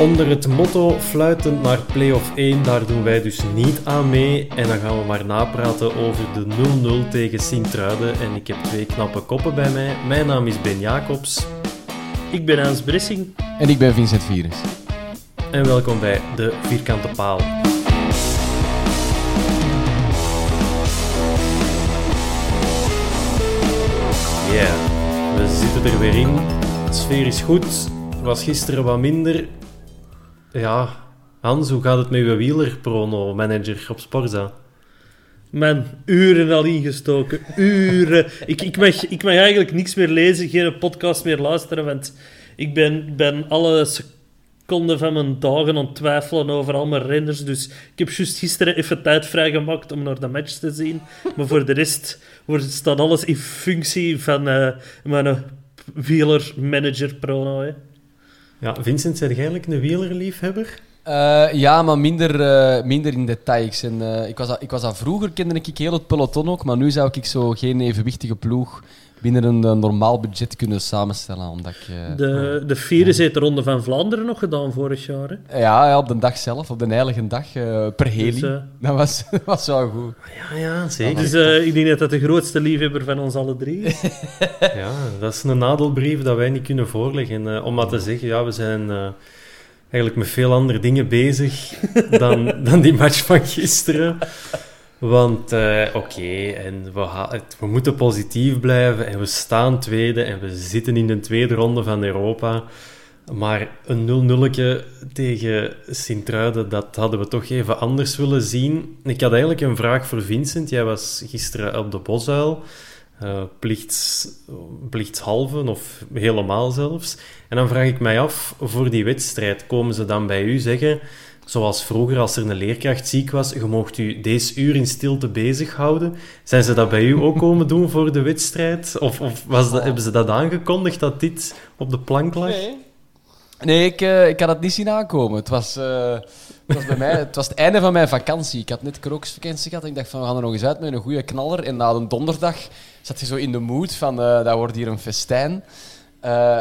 Onder het motto fluitend naar play-off 1, daar doen wij dus niet aan mee. En dan gaan we maar napraten over de 0-0 tegen Sint-Truiden. En ik heb twee knappe koppen bij mij. Mijn naam is Ben Jacobs. Ik ben Hans Bressing. En ik ben Vincent Virus. En welkom bij De Vierkante Paal. Ja, we zitten er weer in. De sfeer is goed. Was gisteren wat minder. Ja, Hans, hoe gaat het met uw wielerprono-manager op Sporza? Man, uren al ingestoken. Uren. ik, ik, mag, ik mag eigenlijk niks meer lezen, geen podcast meer luisteren, want ik ben, ben alle seconden van mijn dagen aan het twijfelen over al mijn renners. Dus ik heb juist gisteren even tijd vrijgemaakt om naar de match te zien. Maar voor de rest wordt, staat alles in functie van uh, mijn wielermanager-prono. Hè. Ja, Vincent, jij eigenlijk een wielerliefhebber? Uh, ja, maar minder, uh, minder in details. En, uh, ik, was ik was dat vroeger, kende ik heel het peloton ook, maar nu zou ik zo geen evenwichtige ploeg binnen een normaal budget kunnen samenstellen. Omdat ik, de, de vierde ja. heeft de Ronde van Vlaanderen nog gedaan vorig jaar. Hè? Ja, ja, op de dag zelf, op de heilige dag, per heli. Dus, dat, was, dat was wel goed. Ja, ja zeker. Dus ik denk dat dat de grootste liefhebber van ons alle drie is. ja, dat is een nadelbrief dat wij niet kunnen voorleggen. om maar te zeggen, ja, we zijn eigenlijk met veel andere dingen bezig dan, dan die match van gisteren. Want uh, oké, en we, we, moeten positief blijven en we staan tweede en we zitten in de tweede ronde van Europa. Maar een 0-0 tegen Sint-Truiden, dat hadden we toch even anders willen zien. Ik had eigenlijk een vraag voor Vincent. Jij was gisteren op de Bosuil uh, plichts, plichtshalve of helemaal zelfs. En dan vraag ik mij af, voor die wedstrijd, komen ze dan bij u zeggen, zoals vroeger als er een leerkracht ziek was, je mocht u deze uur in stilte bezighouden. Zijn ze dat bij u ook komen doen voor de wedstrijd? Of, of was dat, hebben ze dat aangekondigd, dat dit op de plank lag? Nee, nee ik, uh, ik had het niet zien aankomen. Het was... Uh... Het was, bij mij, het was het einde van mijn vakantie. Ik had net krokusvakantie gehad en ik dacht van we gaan er nog eens uit met een goede knaller. En na een donderdag zat je zo in de mood van uh, dat wordt hier een festijn.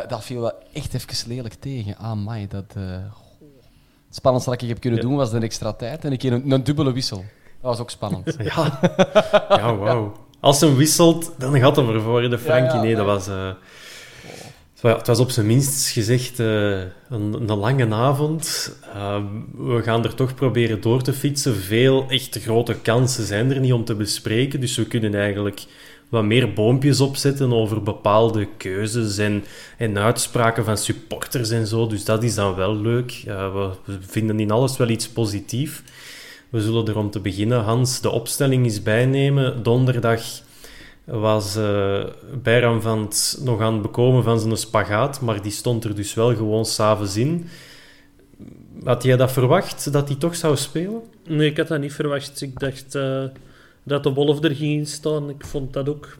Dat viel wel echt even lelijk tegen. Ah, my, dat... Het spannendste dat ik heb kunnen doen was de extra tijd en ik een, een dubbele wissel. Dat was ook spannend. ja, ja wauw. Als hij wisselt, dan gaat hem ervoor. De Frankie, ja, ja, nee, dat was... Het was op zijn minst gezegd uh, een, een, lange avond. Uh, we gaan er toch proberen door te fietsen. Veel echte grote kansen zijn er niet om te bespreken. Dus we kunnen eigenlijk wat meer boompjes opzetten over bepaalde keuzes en, en uitspraken van supporters en zo. Dus dat is dan wel leuk. We, vinden in alles wel iets positiefs. We zullen er om te beginnen, Hans, de opstelling eens bijnemen. Donderdag was uh, Bijram van het nog aan het bekomen van zijn spagaat, maar die stond er dus wel gewoon s'avonds in. Had jij dat verwacht, dat hij toch zou spelen? Nee, ik had dat niet verwacht. Ik dacht uh, dat de Wolf er ging staan. Ik vond dat ook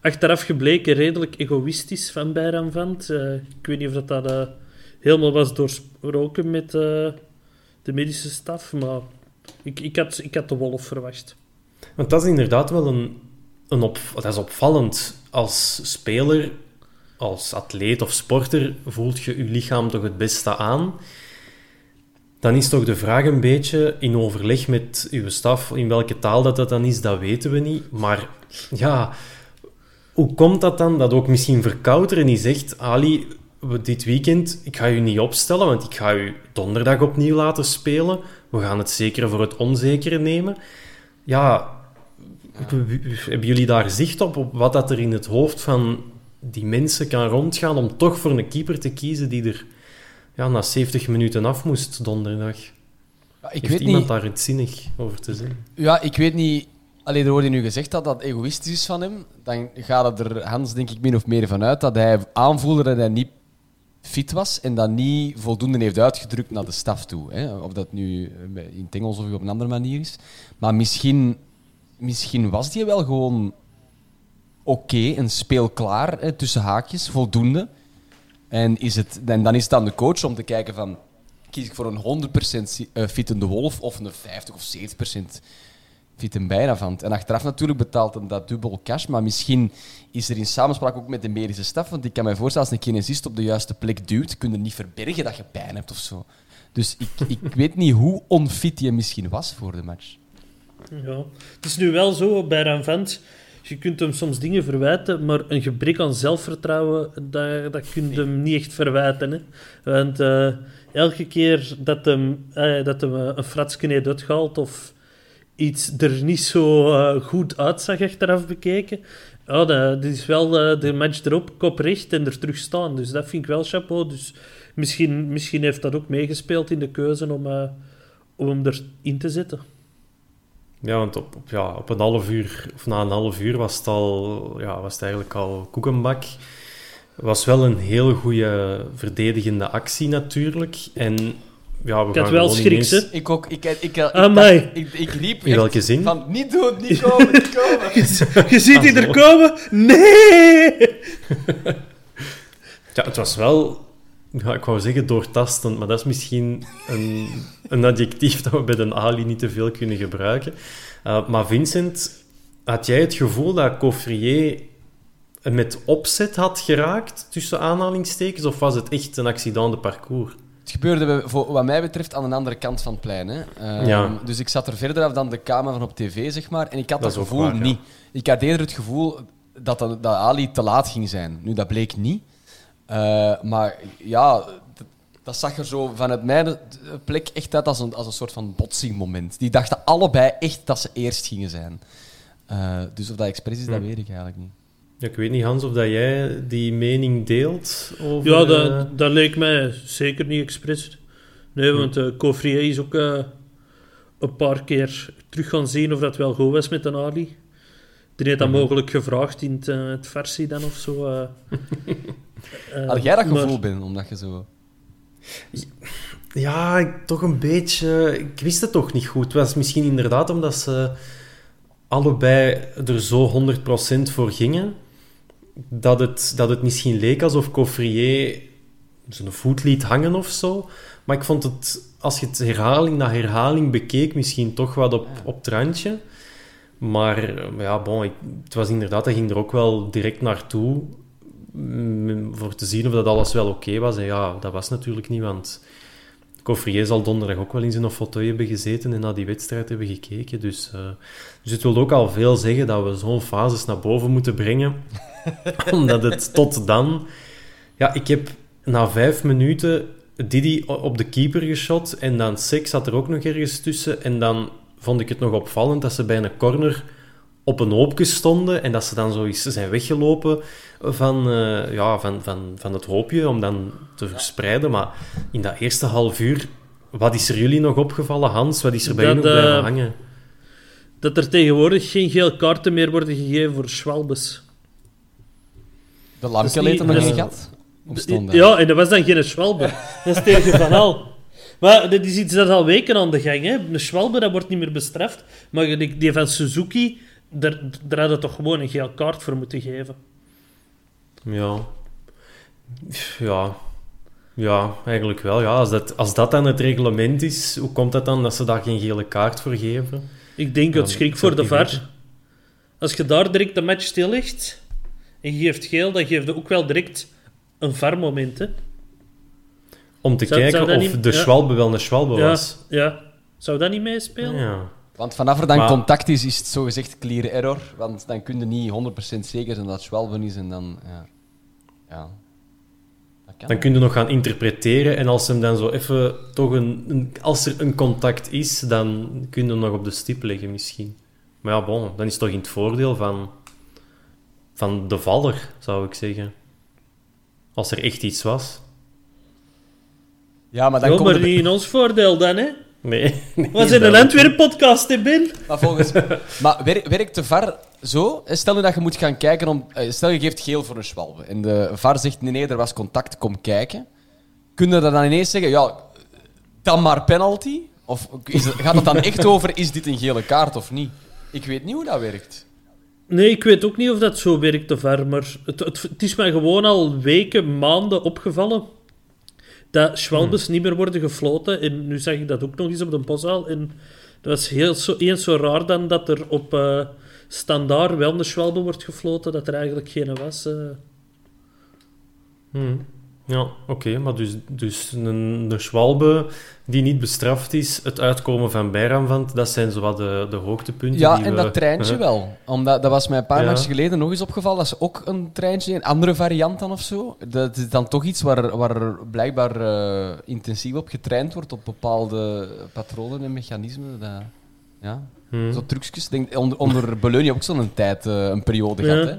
achteraf gebleken redelijk egoïstisch van van. Uh, ik weet niet of dat, dat helemaal was doorsproken met de medische staf, maar ik, ik, had, ik had de Wolf verwacht. Want dat is inderdaad wel een een op, dat is opvallend. Als speler als atleet of sporter voelt je je lichaam toch het beste aan. Dan is toch de vraag een beetje in overleg met uw staf, in welke taal dat, dat dan is, dat weten we niet. Maar ja, hoe komt dat dan dat ook misschien Verkouteren niet zegt, Ali, dit weekend, ik ga u niet opstellen, want ik ga u donderdag opnieuw laten spelen. We gaan het zekere voor het onzekere nemen. Ja, hebben jullie daar zicht op, op wat dat er in het hoofd van die mensen kan rondgaan om toch voor een keeper te kiezen die er ja, na 70 minuten af moest donderdag? Ja, ik Heeft weet iemand niet... daar iets zinnig over te zeggen? Ja, ik weet niet... Allee, er wordt nu gezegd dat dat egoïstisch is van hem. Dan gaat het er Hans, denk ik, min of meer van uit dat hij aanvoelde dat hij niet fit was en dat niet voldoende heeft uitgedrukt naar de staf toe. Hè? Of dat nu in het Engels of op een andere manier is. Maar misschien, misschien was die wel gewoon oké en speelklaar, hè, tussen haakjes, voldoende. En, is het, en dan is het aan de coach om te kijken van... Kies ik voor een 100% si- eh, fittende wolf of een 50 of 70% fit en bijna van. En achteraf natuurlijk betaalt hem dat dubbel cash, maar misschien is er in samenspraak ook met de medische staf, want ik kan mij voorstellen als een kinesist op de juiste plek duwt, kun je niet verbergen dat je pijn hebt of zo. Dus ik, ik weet niet hoe onfit je misschien was voor de match. Ja. Het is nu wel zo bij Ranvent. Je kunt hem soms dingen verwijten, maar een gebrek aan zelfvertrouwen, dat, dat kun je hem niet echt verwijten. Hè. Want eh, elke keer dat hem, eh, dat hem eh, een fratsje heeft uitgehaald of iets er niet zo goed uitzag achteraf bekeken, ja, dat, is wel de match erop, kop recht en er terug staan. Dus dat vind ik wel chapeau. Dus misschien, misschien heeft dat ook meegespeeld in de keuze om, om hem erin te zetten. Ja, want op, op, ja, op een half uur, of na een half uur was het, al, ja, was het eigenlijk al koekenbak. was wel een heel goede verdedigende actie natuurlijk. En ja, we Ik had gaan wel schriks, hè? ineens- Ik ook. Ik, ik, ik, ik, Amai. dacht- ik, ik riep In welke zin? van niet doen, niet komen, niet komen. Je ziet die er Ah, komen. Nee! Ja, het was wel, ja, ik wou zeggen doortastend, maar dat is misschien een, een adjectief dat we bij de Ali niet te veel kunnen gebruiken. Uh, maar Vincent, had jij het gevoel dat Coffrier met opzet had geraakt, tussen aanhalingstekens, of was het echt een accident de parcours? Het gebeurde voor, wat mij betreft aan de andere kant van het plein. Hè. Ehm, Ja. Dus ik zat er verder af dan de camera van op tv, zeg maar. En ik had Dat gevoel waar, ja. niet. Ik had eerder het gevoel dat, dat, dat Ali te laat ging zijn. Nu, dat bleek niet. Eh, maar ja, dat, dat zag er zo vanuit mijn plek echt uit als een, als een soort van botsingmoment. Die dachten allebei echt dat ze eerst gingen zijn. Eh, dus of dat expres is, dat Hm. weet ik eigenlijk niet. Ja, ik weet niet, Hans, of dat jij die mening deelt over... Ja, eh, dat, dat leek mij zeker niet expres. Nee, want uh, Coffrier is ook eh, een paar keer terug gaan zien of dat wel goed was met een Ali. Die heeft dat Mhm. mogelijk gevraagd in het, het versie dan of zo. eh. Had jij dat maar- gevoel, Ben, omdat je zo... Ja, toch een beetje... Ik wist het toch niet goed. Het was misschien inderdaad omdat ze allebei er zo 100% voor gingen, dat het, dat het misschien leek alsof Coffrier zijn voet liet hangen of zo. Maar ik vond het, als je het herhaling na herhaling bekeek, misschien toch wat op, op het randje. Maar ja, bon, ik- het was inderdaad, hij ging er ook wel direct naartoe voor te zien of dat alles wel oké was. En ja, dat was natuurlijk niet, want Coffrier zal donderdag ook wel in zijn fauteuil hebben gezeten en naar die wedstrijd hebben gekeken. Dus, eh, dus het wil ook al veel zeggen dat we zo'n fases naar boven moeten brengen. Omdat het tot dan... Ja, ik heb na vijf minuten Didi op de keeper geschot en dan Sek zat er ook nog ergens tussen. En dan vond ik het nog opvallend dat ze bij een corner op een hoopje stonden en dat ze dan zo eens zijn weggelopen van, eh, ja, van, van, van het hoopje om dan te verspreiden. Maar in dat eerste half uur, wat is er jullie nog opgevallen, Hans? Wat is er bij Dat, jullie nog blijven eh, hangen? Dat er tegenwoordig geen geel kaarten meer worden gegeven voor Schwalbes. De is Lamke niet- leed hem nog dat in is- gat? Ja, en dat was dan geen Schwalbe. Dat is tegen Van Al. Maar dit is iets dat al weken aan de gang. Hè. Een Schwalbe dat wordt niet meer bestraft. Maar die van Suzuki, daar, daar hadden toch gewoon een geel kaart voor moeten geven. Ja. Ja. Ja, eigenlijk wel. Ja, als, dat, als dat dan het reglement is, hoe komt het dan dat ze daar geen gele kaart voor geven? Ik denk dat schrik ik voor de VAR. Als je daar direct de match stillegt en je geeft geel, dan geef je ook wel direct een VAR-moment. Om te Zou- kijken zou dat of niet- de ja. Schwalbe wel een Schwalbe Ja, was. ja. Zou dat niet meespelen? Ja. Want vanaf er dan Maar- contact is, is het zogezegd clear error. Want dan kun je niet 100% zeker zijn dat het Schwalben is en dan... Ja. ja. Dan kun je nog gaan interpreteren en als hem dan zo even toch een, een- als er een contact is, dan kun je hem nog op de stip leggen misschien. Maar ja, bon, dan is het toch in het voordeel van, van de valler, zou ik zeggen. Als er echt iets was. Ja, maar dan komt maar niet in ons voordeel dan, hè? Nee. zijn dat- een Antwerp-podcast, hè, Ben? Maar volgens... maar wer- werkt de VAR zo? Stel nu dat je moet gaan kijken om... eh, Stel je geeft geel voor een schwalbe. En de VAR zegt, nee, nee, er was contact, kom kijken. Kun je dan ineens zeggen, ja, dan maar penalty? Of is gaat het dan echt over, is dit een gele kaart of niet? Ik weet niet hoe dat werkt. Nee, ik weet ook niet of dat zo werkt, de VAR, maar het, het, het is mij gewoon al weken, maanden opgevallen dat Schwalbes niet meer worden gefloten. En nu zag ik dat ook nog eens op de Boszaal. En dat was heel zo, eens zo raar dan dat er op eh standaard wel een Schwalbe wordt gefloten, dat er eigenlijk geen was. eh. Hmm. Ja, oké, maar dus, dus een, een Schwalbe die niet bestraft is, het uitkomen van Bijramvand, dat zijn zo wat de, de hoogtepunten. Ja, die en we- dat treintje wel. Omdat, dat was mij een paar Ja. matchen geleden nog eens opgevallen. Dat is ook een treintje, een andere variant dan of zo. Dat is dan toch iets waar, waar blijkbaar eh, intensief op getraind wordt, op bepaalde patronen en mechanismen. Dat, ja, Hmm. zo trucjes. Denk, onder, onder Bologna ook zo'n tijd, eh, een periode Ja. gehad. Hè?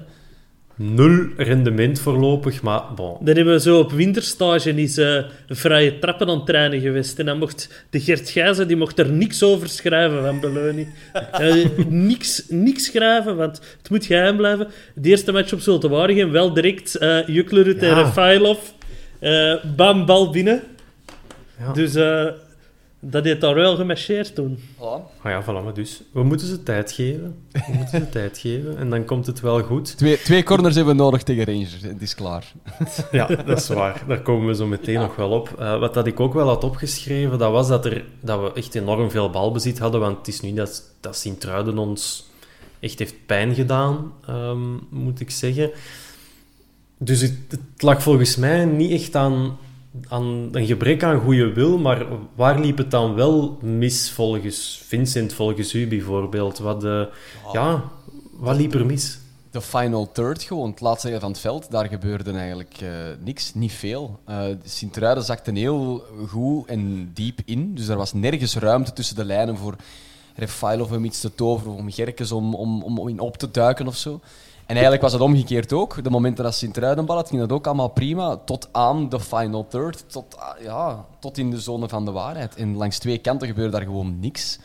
Nul rendement voorlopig, maar bon. Dan hebben we zo op winterstage eens eh, een vrije trappen aan het trainen geweest. En dan mocht de Gert Gijzen, die mocht er niks over schrijven van Beleuning. Eh, niks, niks schrijven, want het moet geheim blijven. De eerste match op Zulte Waregem, wel direct uh, Juklerud en. Rafailov. Eh, bam, bal binnen. Ja. Dus eh, dat heeft daar wel gemarcheerd toen. Ah ja, voilà, maar dus. We moeten ze tijd geven. We moeten ze tijd geven en dan komt het wel goed. Twee, twee corners hebben we nodig tegen Rangers. Het is klaar. Ja, dat is waar. Daar komen we zo meteen nog wel op. Eh, wat dat ik ook wel had opgeschreven, dat was dat, er, dat we echt enorm veel balbezit hadden. Want het is niet dat, dat Sint-Truiden ons echt heeft pijn gedaan, ehm, moet ik zeggen. Dus het, het lag volgens mij niet echt aan, aan een gebrek aan goede wil, maar waar liep het dan wel mis volgens Vincent, volgens u bijvoorbeeld? Wat, eh, ja, wat liep er mis? De final third gewoon, het laatste van het veld, daar gebeurde eigenlijk eh, niks, niet veel. Eh Sint-Truiden zakte heel goed en diep in, dus er was nergens ruimte tussen de lijnen voor Refailov om iets te toveren, of om Gerkes om, om, om, om in op te duiken of zo. En eigenlijk was het omgekeerd ook. De momenten dat Sint-Truiden bal had, ging dat ook allemaal prima, tot aan de final third, tot, ah, ja, tot in de zone van de waarheid. En langs twee kanten gebeurde daar gewoon niks.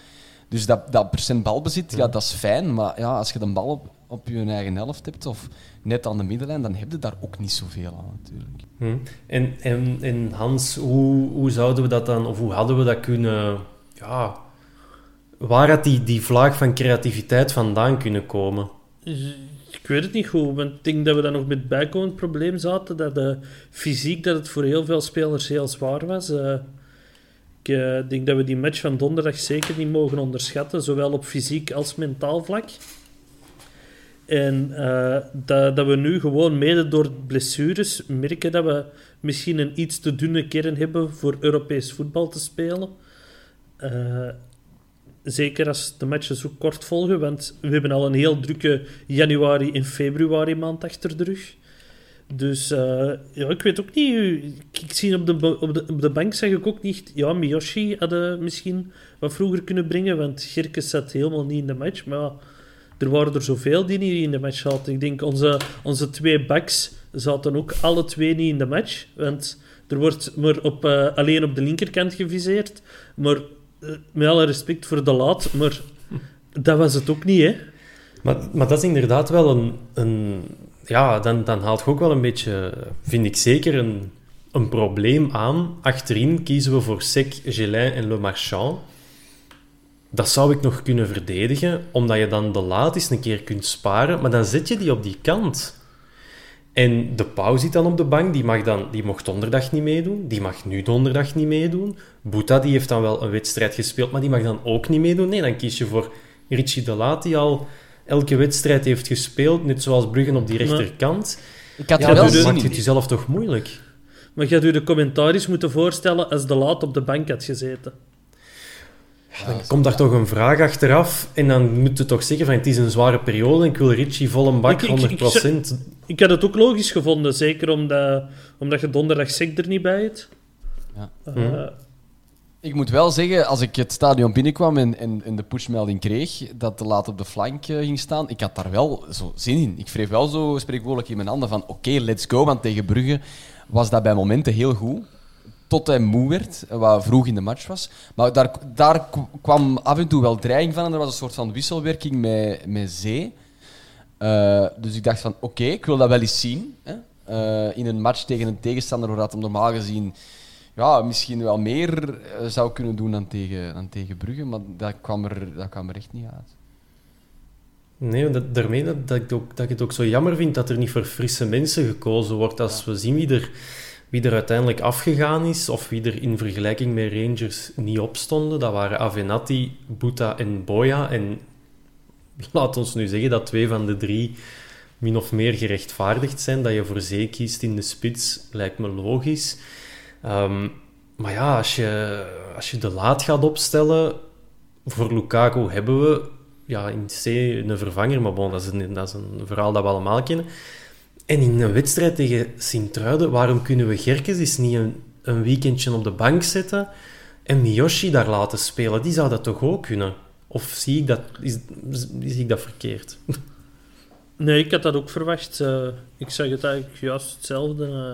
Dus dat, dat procent balbezit, ja, dat is fijn. Maar ja, als je de bal op, op je eigen helft hebt, of net aan de middenlijn, dan heb je daar ook niet zoveel aan natuurlijk. Hm. En, en, en Hans, hoe, hoe zouden we dat dan, of hoe hadden we dat kunnen, ja, waar had die, die vlaag van creativiteit vandaan kunnen komen? Weet het niet goed, want ik denk dat we dan nog met bijkomend probleem zaten, dat de fysiek dat het voor heel veel spelers heel zwaar was. Eh, ik eh, denk dat we die match van donderdag zeker niet mogen onderschatten, zowel op fysiek als mentaal vlak. En eh, dat, dat we nu gewoon mede door blessures merken dat we misschien een iets te dunne kern hebben voor Europees voetbal te spelen. Zeker als de matchen zo kort volgen, want we hebben al een heel drukke januari en februari maand achter de rug. Dus eh, ja, ik weet ook niet. Ik, zie op de, op, de, op de bank zeg ik ook niet. Ja, Miyoshi hadden misschien wat vroeger kunnen brengen, want Gerkes zat helemaal niet in de match. Maar er waren er zoveel die niet in de match zaten. Ik denk onze, onze twee backs zaten ook alle twee niet in de match. Want er wordt maar op, eh, alleen op de linkerkant geviseerd. Maar met alle respect voor de laat, maar dat was het ook niet, hè? Maar, maar dat is inderdaad wel een, een ja, dan, dan haalt je ook wel een beetje, vind ik zeker, een, een probleem aan. Achterin kiezen we voor Sec, Gelin en Le Marchand. Dat zou ik nog kunnen verdedigen, omdat je dan de laat eens een keer kunt sparen, maar dan zet je die op die kant. En de Pauw zit dan op de bank, die, mag dan, die mocht donderdag niet meedoen, die mag nu donderdag niet meedoen. Boeta die heeft dan wel een wedstrijd gespeeld, maar die mag dan ook niet meedoen. Nee, dan kies je voor Richie de Laat, die al elke wedstrijd heeft gespeeld, net zoals Bruggen op die rechterkant. Ik had Ja, er wel dus maakt het jezelf toch moeilijk. Maar je had u de commentaries moeten voorstellen als de laat op de bank had gezeten. Dan komt daar toch een vraag achteraf en dan moet je toch zeggen van het is een zware periode en ik wil Richie vol een bak, Ik- ik- 100%. ik- Ik had het ook logisch gevonden, zeker omdat, omdat je donderdag Sek er niet bij hebt. Ja. Eh, Mhm. Ik moet wel zeggen, als ik het stadion binnenkwam en, en, en de pushmelding kreeg dat de laat op de flank eh, ging staan, ik had daar wel zo zin in. Ik wreef wel zo spreekwoordelijk in mijn handen van oké, let's go. Want tegen Brugge was dat bij momenten heel goed. Tot hij moe werd, eh, wat vroeg in de match was. Maar daar, daar kwam af en toe wel dreiging van en er was een soort van wisselwerking met, met Zee. Eh, dus ik dacht van, oké, ik wil dat wel eens zien. Hè? Eh, in een match tegen een tegenstander waar dat hem normaal gezien ja, misschien wel meer zou kunnen doen dan tegen, dan tegen Brugge. Maar dat kwam, er, dat kwam er echt niet uit. Nee, dat, daarmee dat, dat, ik ook, dat ik het ook zo jammer vind dat er niet voor frisse mensen gekozen wordt. Als we zien wie er, wie er uiteindelijk afgegaan is, of wie er in vergelijking met Rangers niet opstonden, dat waren Avenatti, Buta en Boya. En laat ons nu zeggen dat twee van de drie min of meer gerechtvaardigd zijn. Dat je voor zee kiest in de spits, lijkt me logisch. Ehm, maar ja, als je, als je de laat gaat opstellen, voor Lukaku hebben we ja, in C een vervanger, maar bon, dat, is een, dat is een verhaal dat we allemaal kennen. En in een wedstrijd tegen Sint-Truiden, waarom kunnen we Gerkes eens niet een, een weekendje op de bank zetten en Miyoshi daar laten spelen? Die zou dat toch ook kunnen? Of zie ik dat, is, zie ik dat verkeerd? Nee, ik had dat ook verwacht. Eh, ik zeg het eigenlijk juist hetzelfde. eh.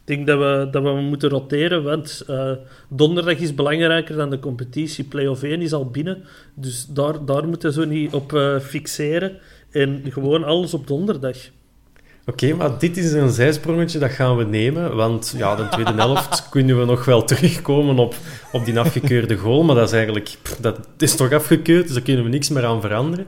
ik denk dat we, dat we moeten roteren, want eh, donderdag is belangrijker dan de competitie. Play-off 1 is al binnen, dus daar, daar moeten we zo niet op fixeren. En gewoon alles op donderdag. Oké, maar dit is een zijsprongetje, dat gaan we nemen. Want ja, de tweede helft kunnen we nog wel terugkomen op, op die afgekeurde goal. Maar dat is eigenlijk... pff, dat is toch afgekeurd, dus daar kunnen we niks meer aan veranderen.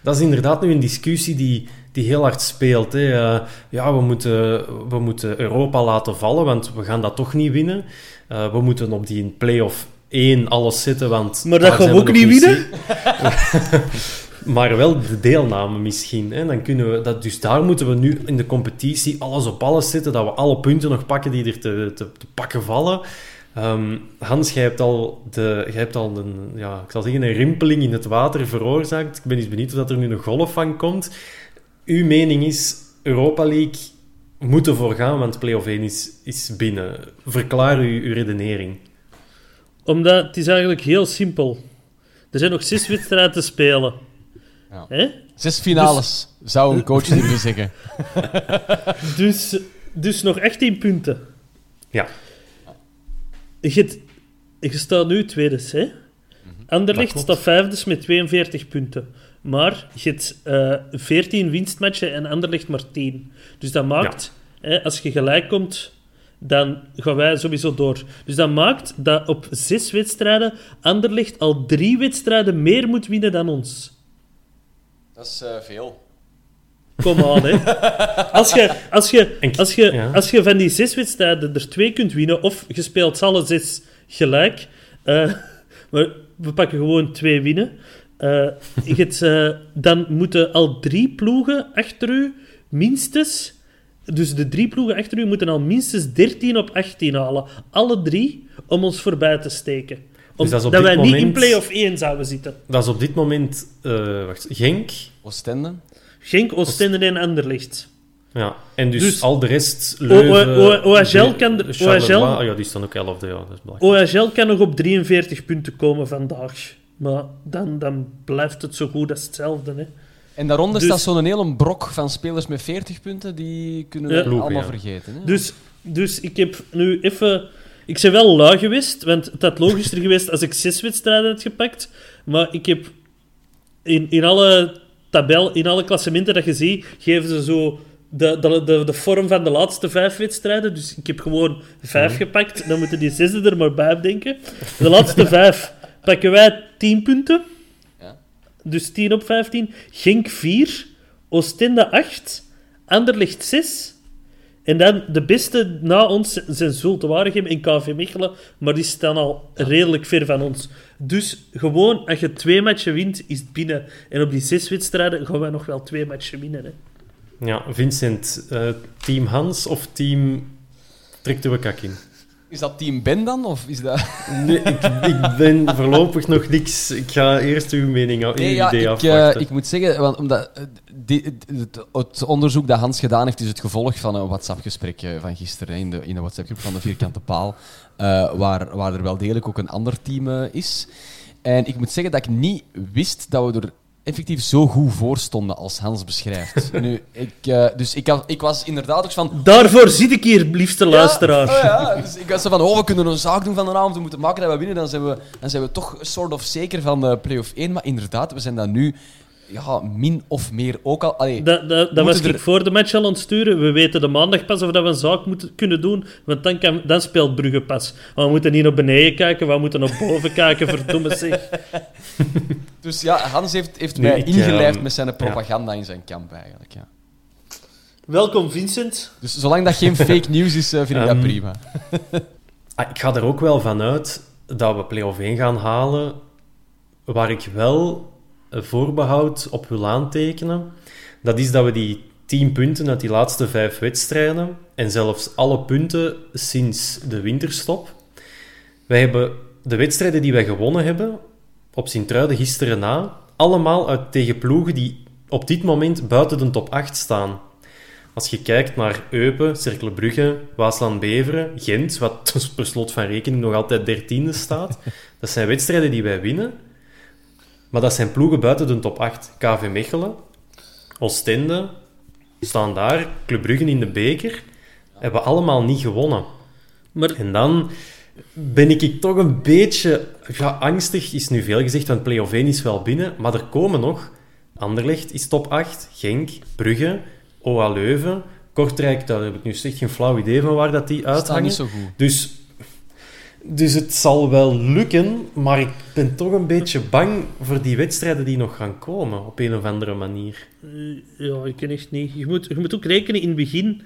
Dat is inderdaad nu een discussie die, die heel hard speelt. Hè. Eh, ja, we moeten, we moeten Europa laten vallen, want we gaan dat toch niet winnen. Eh, we moeten op die play-off 1 alles zetten, want... Maar dat gaan we ook niet winnen? maar wel de deelname misschien. Hè. Dan kunnen we dat, dus daar moeten we nu in de competitie alles op alles zetten, dat we alle punten nog pakken die er te, te, te pakken vallen. Ehm, Hans, jij hebt al, de, hebt al een, ja, ik zal zeggen, een rimpeling in het water veroorzaakt. Ik ben eens benieuwd of dat er nu een golf van komt. Uw mening is, Europa League moet ervoor gaan, want play-off 1 is, is binnen. Verklaar uw, uw redenering. Omdat het is eigenlijk heel simpel. Er zijn nog zes wedstrijden te spelen. Ja. Hè? Zes finales, zou een coach durven zeggen. Dus, dus nog 18 punten. Ja. Je, staat nu tweede, hè? Dat Anderlecht staat vijfde met 42 punten. Maar je hebt eh 14 winstmatchen en Anderlecht maar 10. Dus dat maakt, hè, als je gelijk komt, dan gaan wij sowieso door. Dus dat maakt dat op zes wedstrijden Anderlecht al drie wedstrijden meer moet winnen dan ons. Dat is veel. Kom aan, hè. Als je, als, je, als, je, ja. als je van die zes wedstrijden er twee kunt winnen, of je speelt alle zes gelijk, eh, maar we pakken gewoon twee winnen, eh, eh, dan moeten al drie ploegen achter u minstens... Dus de drie ploegen achter u moeten al minstens 13 op 18 halen. Alle drie, om ons voorbij te steken. Om, Dus dat is op dat dit wij niet in moment- play-off 1 zouden zitten. Dat is op dit moment eh, wacht, Genk. Oostende. Genk, Oostende en Anderlecht. Ja. En dus, Dus- al de rest... Leuven, O- O- OHL kan de- Charleroi, OHL ah ja, die staan ook 11e. Ja, dat is belangrijk. OHL kan nog op 43 punten komen vandaag. Maar dan, dan blijft het zo goed als hetzelfde. Hè. En daaronder Dus- staat zo'n hele brok van spelers met 40 punten. Die kunnen we Ja. Allemaal ja. vergeten. Hè? Dus, dus ik heb nu even... Ik ben wel lui geweest, want het had logischer geweest als ik zes wedstrijden had gepakt. Maar ik heb in, in alle tabel, in alle klassementen dat je ziet, geven ze zo de, de, de, de vorm van de laatste vijf wedstrijden. Dus ik heb gewoon vijf gepakt. Dan moeten die zesde er maar bij denken. De laatste vijf pakken wij 10 punten. Ja. Dus 10 op 15. Genk 4. Oostende 8. Anderlecht 6. En dan de beste na ons zijn Zulte Waregem en KV Mechelen, maar die staan al redelijk ver van ons. Dus gewoon, als je twee matchen wint, is het binnen. En op die zes wedstrijden gaan wij nog wel twee matchen winnen. Hè. Ja, Vincent, eh, team Hans of team trekt uw kak in? Is dat team Ben dan? Of is dat... Nee, ik, ik ben voorlopig nog niks. Ik ga eerst uw mening, uw Nee, ja, idee ik, afwachten. eh, ik moet zeggen, want omdat, eh, die- het, onderzoek dat Hans gedaan heeft, is het gevolg van een WhatsApp-gesprek eh, van gisteren in de, in de WhatsApp-groep van de Vierkante Paal, waar, waar er wel degelijk ook een ander team is. En ik moet zeggen dat ik niet wist dat we er effectief zo goed voor stonden als Hans beschrijft. nu, ik, eh, dus ik, had, ik was inderdaad ook van... Daarvoor zit ik hier, liefste luisteraar. Ja, oh ja. Dus ik was zo van, oh, we kunnen een zaak doen van de avond, we moeten maken dat we winnen, dan zijn we, dan zijn we toch soort of zeker van de play-off 1. Maar inderdaad, we zijn dat nu ja, min of meer ook al... Allee, Dat, dat, dat was moeten ik er- voor de match al aan het sturen. We weten de maandag pas of dat we een zaak moeten kunnen doen. Want dan, kan, dan speelt Brugge pas. Maar we moeten niet naar beneden kijken, we moeten naar boven kijken. Verdomme zeg. Dus ja, Hans heeft, heeft mij ik, ingelijfd ehm, met zijn propaganda in zijn kamp eigenlijk. Ja. Welkom, Vincent. Dus zolang dat geen fake news is, eh, vind ik dat Ehm, prima. Ah, ik ga er ook wel van uit dat we play-off 1 gaan halen. Waar ik wel voorbehoud op wil aantekenen, dat is dat we die 10 punten uit die laatste vijf wedstrijden, en zelfs alle punten sinds de winterstop, wij hebben de wedstrijden die wij gewonnen hebben, op Sint-Truiden gisteren na, allemaal uit tegen ploegen die op dit moment buiten de top 8 staan. Als je kijkt naar Eupen, Cercle Brugge, Waasland-Beveren, Gent, wat per slot van rekening nog altijd dertiende staat, dat zijn wedstrijden die wij winnen. Maar dat zijn ploegen buiten de top 8. KV Mechelen, Oostende, staan daar, Club Brugge in de beker, hebben allemaal niet gewonnen. Maar En dan ben ik toch een beetje... Ja, angstig is nu veel gezegd, want play-off 1 is wel binnen. Maar er komen nog... Anderlecht is top 8. Genk, Brugge, OA Leuven, Kortrijk, daar heb ik nu echt geen flauw idee van waar dat die uithangen. niet zo goed. Dus, dus het zal wel lukken, maar ik ben toch een beetje bang voor die wedstrijden die nog gaan komen, op een of andere manier. ja, ik ken echt niet. Je moet, je moet ook rekenen in het begin.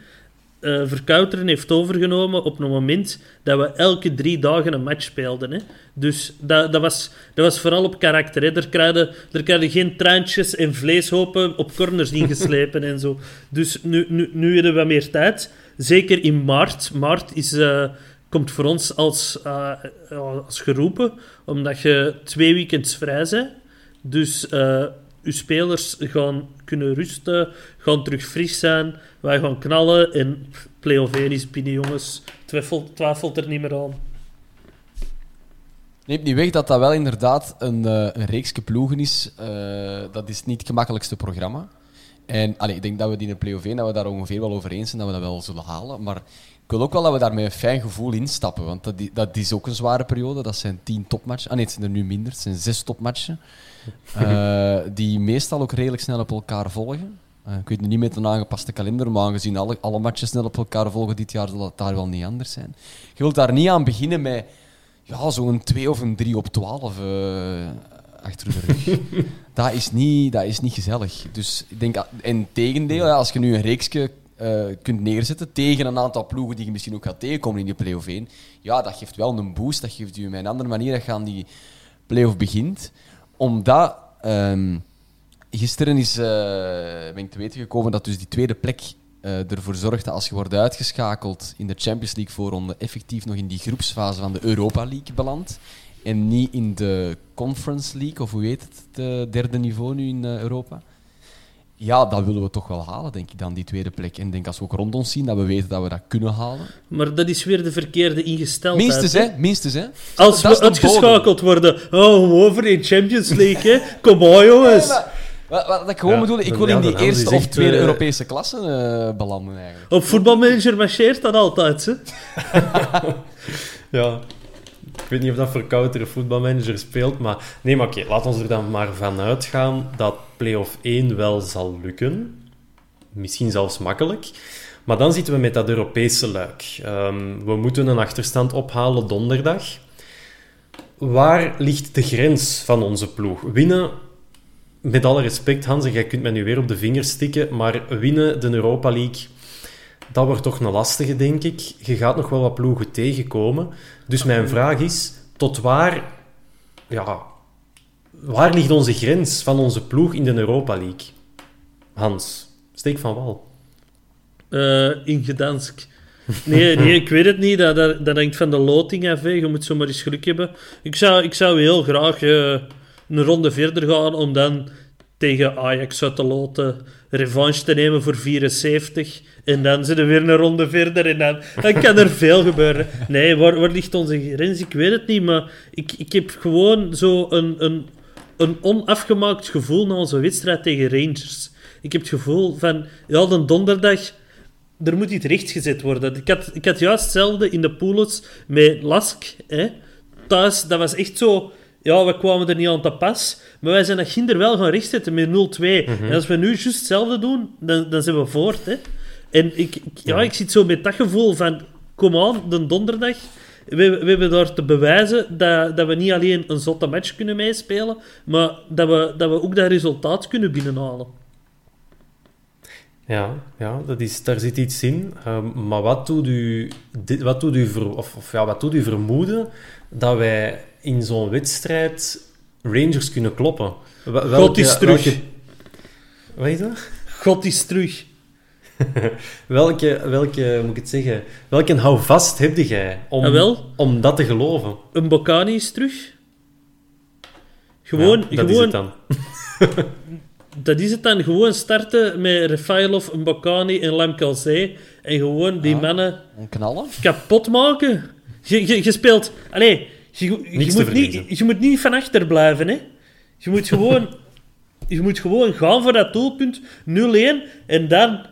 eh Verkouteren heeft overgenomen op een moment dat we elke drie dagen een match speelden. Hè. Dus dat, dat, was, dat was vooral op karakter. Hè. Er, krijgen, er krijgen geen traantjes en vleeshopen op corners ingeslepen en zo. Dus nu, nu, nu hebben we meer tijd. Zeker in maart. Maart is, eh, komt voor ons als, eh, als geroepen, omdat je twee weekends vrij bent. Dus eh uw spelers gaan kunnen rusten, gaan terug fris zijn. Wij gaan knallen en play-off 1 is binnen, jongens. Twijfelt, er niet meer aan. Neemt niet weg dat dat wel inderdaad een, eh een reeksje ploegen is. Eh, dat is niet het gemakkelijkste programma. En allee, ik denk dat we die in de play-off 1, dat we daar ongeveer wel over eens zijn, dat we dat wel zullen halen. Maar ik wil ook wel dat we daar met een fijn gevoel instappen. Want dat, dat is ook een zware periode. Dat zijn tien topmatchen. Ah nee, het zijn er nu minder. Het zijn zes topmatchen. Eh, die meestal ook redelijk snel op elkaar volgen. Eh, ik weet nu niet met een aangepaste kalender, maar aangezien alle, alle matches snel op elkaar volgen dit jaar, zal het daar wel niet anders zijn. Je wilt daar niet aan beginnen met ja, zo'n 2 of een 3 op 12 eh, achter de rug. dat, is niet, dat is niet gezellig. Dus ik denk, en tegendeel, ja, als je nu een reeksje eh, kunt neerzetten tegen een aantal ploegen die je misschien ook gaat tegenkomen in die play-off 1, ja, dat geeft wel een boost. Dat geeft je met een andere manier dat je aan die play-off begint. Omdat ehm, gisteren is, eh, ben ik te weten gekomen dat dus die tweede plek eh, ervoor zorgt dat als je wordt uitgeschakeld in de Champions League voorronde, effectief nog in die groepsfase van de Europa League belandt. En niet in de Conference League, of hoe heet het, het derde niveau nu in Europa. Ja, dat willen we toch wel halen, denk ik, dan die tweede plek. En ik denk als we ook rond ons zien, dat we weten dat we dat kunnen halen. Maar dat is weer de verkeerde ingesteldheid. Minstens, hè? Minstens, hè? Als Dat we uitgeschakeld worden, oh, over in Champions League, hè. Kom on, jongens. Nee, maar wat, wat ik gewoon Ja, bedoel, ik wil in die eerste of tweede eh, Europese klasse eh, belanden, eigenlijk. Op voetbalmanager marcheert dat altijd, hè. Ja, ik weet niet of dat voor koutere voetbalmanager speelt, maar... Nee, maar oké, laat ons er dan maar van uitgaan dat play-off 1 wel zal lukken. Misschien zelfs makkelijk. Maar dan zitten we met dat Europese luik. Ehm, we moeten een achterstand ophalen donderdag. Waar ligt de grens van onze ploeg? Winnen, met alle respect Hans, en jij kunt mij nu weer op de vingers stikken, maar winnen de Europa League dat wordt toch een lastige, denk ik. Je gaat nog wel wat ploegen tegenkomen. Dus mijn vraag is, tot waar, ja, waar ligt onze grens van onze ploeg in de Europa League? Hans, steek van wal. Eh, in Gdansk. Nee, nee, ik weet het niet. Dat, dat, hangt van de loting af. Je moet zomaar eens geluk hebben. Ik zou, ik zou heel graag eh, een ronde verder gaan om dan tegen Ajax uit de loten revanche te nemen voor 74. En dan zitten we weer een ronde verder en dan, dan kan er veel gebeuren. Nee, waar, waar ligt onze grens? Ik weet het niet, maar ik, ik heb gewoon zo een, een, een onafgemaakt gevoel na onze wedstrijd tegen Rangers. Ik heb het gevoel van, ja, de donderdag er moet iets rechtgezet worden. Ik had, ik had juist hetzelfde in de poules met Lask. Hè. Thuis, dat was echt zo... Ja, we kwamen er niet aan te pas. Maar wij zijn dat ginder wel gaan rechtzetten met 0-2. En als we nu juist hetzelfde doen, dan, dan zijn we voort. Hè. En ik, ik- ja, ik zit zo met dat gevoel van... Kom aan, de donderdag. We, we hebben daar te bewijzen dat, dat we niet alleen een zotte match kunnen meespelen, maar dat we, dat we ook dat resultaat kunnen binnenhalen. Ja, ja dat is, daar zit iets in. Ehm, maar wat doet u, dit- wat doet u, ver, of, of ja, wat doet u vermoeden dat wij in zo'n wedstrijd Rangers kunnen kloppen? Wel- God is terug. Welke, wat is dat? God is terug. Welke, welke, moet ik het zeggen, welke houvast heb jij om, wel? om dat te geloven? Een Bocani is terug. Gewoon, Ja, dat is gewoon het dan. dat is het dan. Gewoon starten met Rafailov, een Bocani en Lamkelzee. En gewoon die mannen knallen? kapot maken. Je, je, je speelt... Allee, je, je, moet niet, je moet niet van achter blijven, hè. Je moet gewoon... je moet gewoon gaan voor dat doelpunt. 0-1. En dan...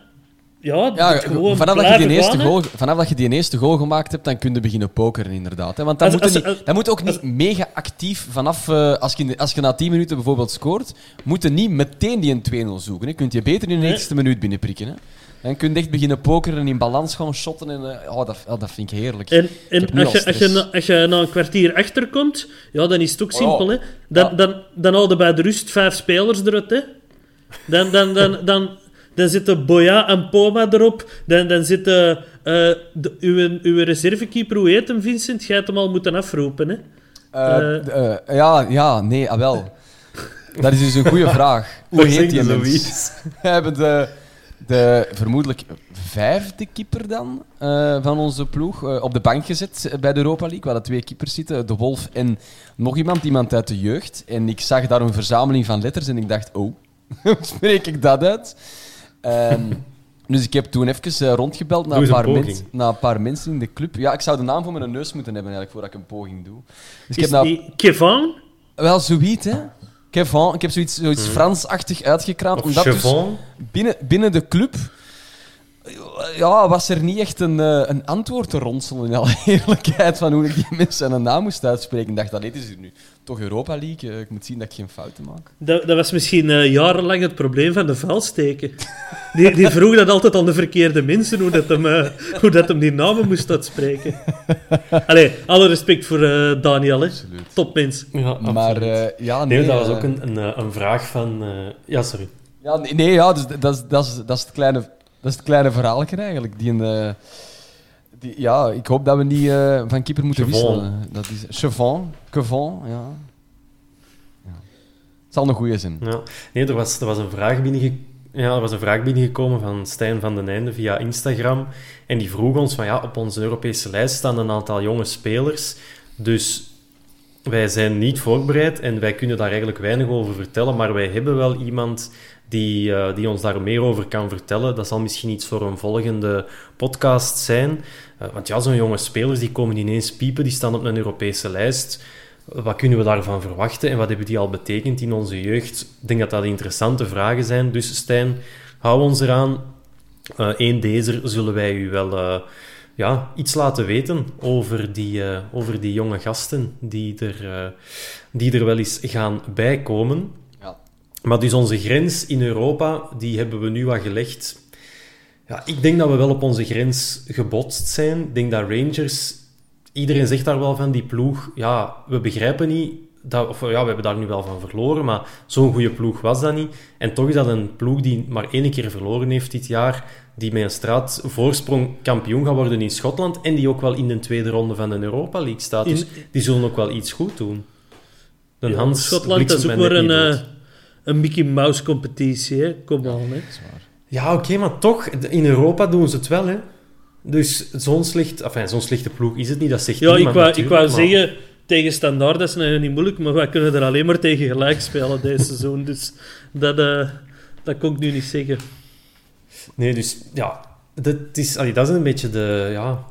Ja, Ja, moet gewoon vanaf dat, je die eerste gaan, goal, vanaf dat je die eerste goal gemaakt hebt, dan kun je beginnen pokeren, inderdaad. Hè? Want dan, Als- moet, als- niet, dan ook niet mega actief vanaf... eh, als, je, als je na 10 minuten bijvoorbeeld scoort, moet je niet meteen die een 2-0 zoeken. Hè? Kunt je beter in de Nee. 90ste minuut binnenprikken. Hè? Dan kun je echt beginnen pokeren en in balans gaan shotten. En, eh, oh, dat, oh, dat vind ik heerlijk. En, en als, al je, als, je, na- als je na een kwartier achterkomt, ja, dan is het ook Oh, simpel. Hè. Dan, Ja. dan, dan houden bij de rust vijf spelers eruit. Hè. Dan, dan, dan, dan, dan zitten Boya en Poma erop. Dan, dan zitten eh, de, uw, uw reservekeeper, hoe heet hem, Vincent? Jij hebt hem al moeten afroepen. Hè. Eh, eh, ja, ja, nee, ah, wel. Dat is dus een goede vraag. Hoe heet die je mens? We hebben de, de vermoedelijk vijfde keeper dan van onze ploeg op de bank gezet bij de Europa League. We hadden twee keepers zitten, de Wolf en nog iemand, iemand uit de jeugd. En ik zag daar een verzameling van letters en ik dacht, oh, hoe spreek ik dat uit? Ehm, dus ik heb toen even eh, rondgebeld naar een, paar mens- naar een paar mensen in de club. Ja, ik zou de naam voor mijn neus moeten hebben eigenlijk, voordat ik een poging doe. Dus ik Is heb nou... Kevin? Wel, zoiets, hè. Kevin, ik heb zoiets, zoiets Fransachtig uitgekraamd. Of omdat dus binnen, binnen de club ja, was er niet echt een, eh, een antwoord te ronselen, in alle eerlijkheid, van hoe ik die mensen een naam moest uitspreken. Ik dacht, dat dit is hier nu toch Europa League. eh, Ik moet zien dat ik geen fouten maak. Dat, dat was misschien eh, jarenlang het probleem van de vuilsteken. Die, die vroeg dat altijd aan de verkeerde mensen, hoe dat hem, eh, hoe dat hem die namen moest uitspreken. Allee, alle respect voor eh, Daniel, hè. Topmens. Ja, Maar eh, ja, nee. Nee, dat was ook een, een, een vraag van... eh, ja, sorry. Ja, nee, nee, ja, dus dat, is, dat, is, dat, is het kleine, dat is het kleine verhaaltje eigenlijk. Die een, eh, die, ja, ik hoop dat we niet eh, van keeper moeten Chevon. wisselen. Dat is Chevon, Kevon, ja. ja. Het zal een goeie zijn. Ja. Nee, er was, er, was een vraag binnenge... ja, er was een vraag binnengekomen van Stijn van den Einde via Instagram. En die vroeg ons van ja, op onze Europese lijst staan een aantal jonge spelers. Dus wij zijn niet voorbereid en wij kunnen daar eigenlijk weinig over vertellen. Maar wij hebben wel iemand die, eh, die ons daar meer over kan vertellen. Dat zal misschien iets voor een volgende podcast zijn. Eh, want ja, zo'n jonge spelers die komen ineens piepen, die staan op een Europese lijst. Wat kunnen we daarvan verwachten en wat hebben die al betekend in onze jeugd? Ik denk dat dat interessante vragen zijn. Dus Stijn, hou ons eraan. Eén deze zullen wij u wel eh, ja, iets laten weten over die, eh, over die jonge gasten die er, eh, die er wel eens gaan bijkomen. Maar dus onze grens in Europa, die hebben we nu wat gelegd. Ja, ik denk dat we wel op onze grens gebotst zijn. Ik denk dat Rangers... Iedereen zegt daar wel van, die ploeg... Ja, we begrijpen niet dat, of, ja, we hebben daar nu wel van verloren, maar zo'n goede ploeg was dat niet. En toch is dat een ploeg die maar één keer verloren heeft dit jaar, die met een straatvoorsprong kampioen gaat worden in Schotland en die ook wel in de tweede ronde van de Europa League staat. Dus In- die zullen ook wel iets goed doen. De Ja, Hans Schotland is ook een. Een Mickey Mouse competitie, hè. Kom aan, hè. Ja, oké, maar toch, in Europa doen ze het wel, hè. Dus zo'n slecht, enfin, zo'n slechte ploeg is het niet, dat zegt Ja, ik wou, ik wou maar- zeggen, tegen Standaard dat is nou niet moeilijk, maar wij kunnen er alleen maar tegen gelijk spelen deze seizoen. Dus dat, eh, dat kon ik nu niet zeggen. Nee, dus ja, dat is, allee, dat is een beetje de. Ja,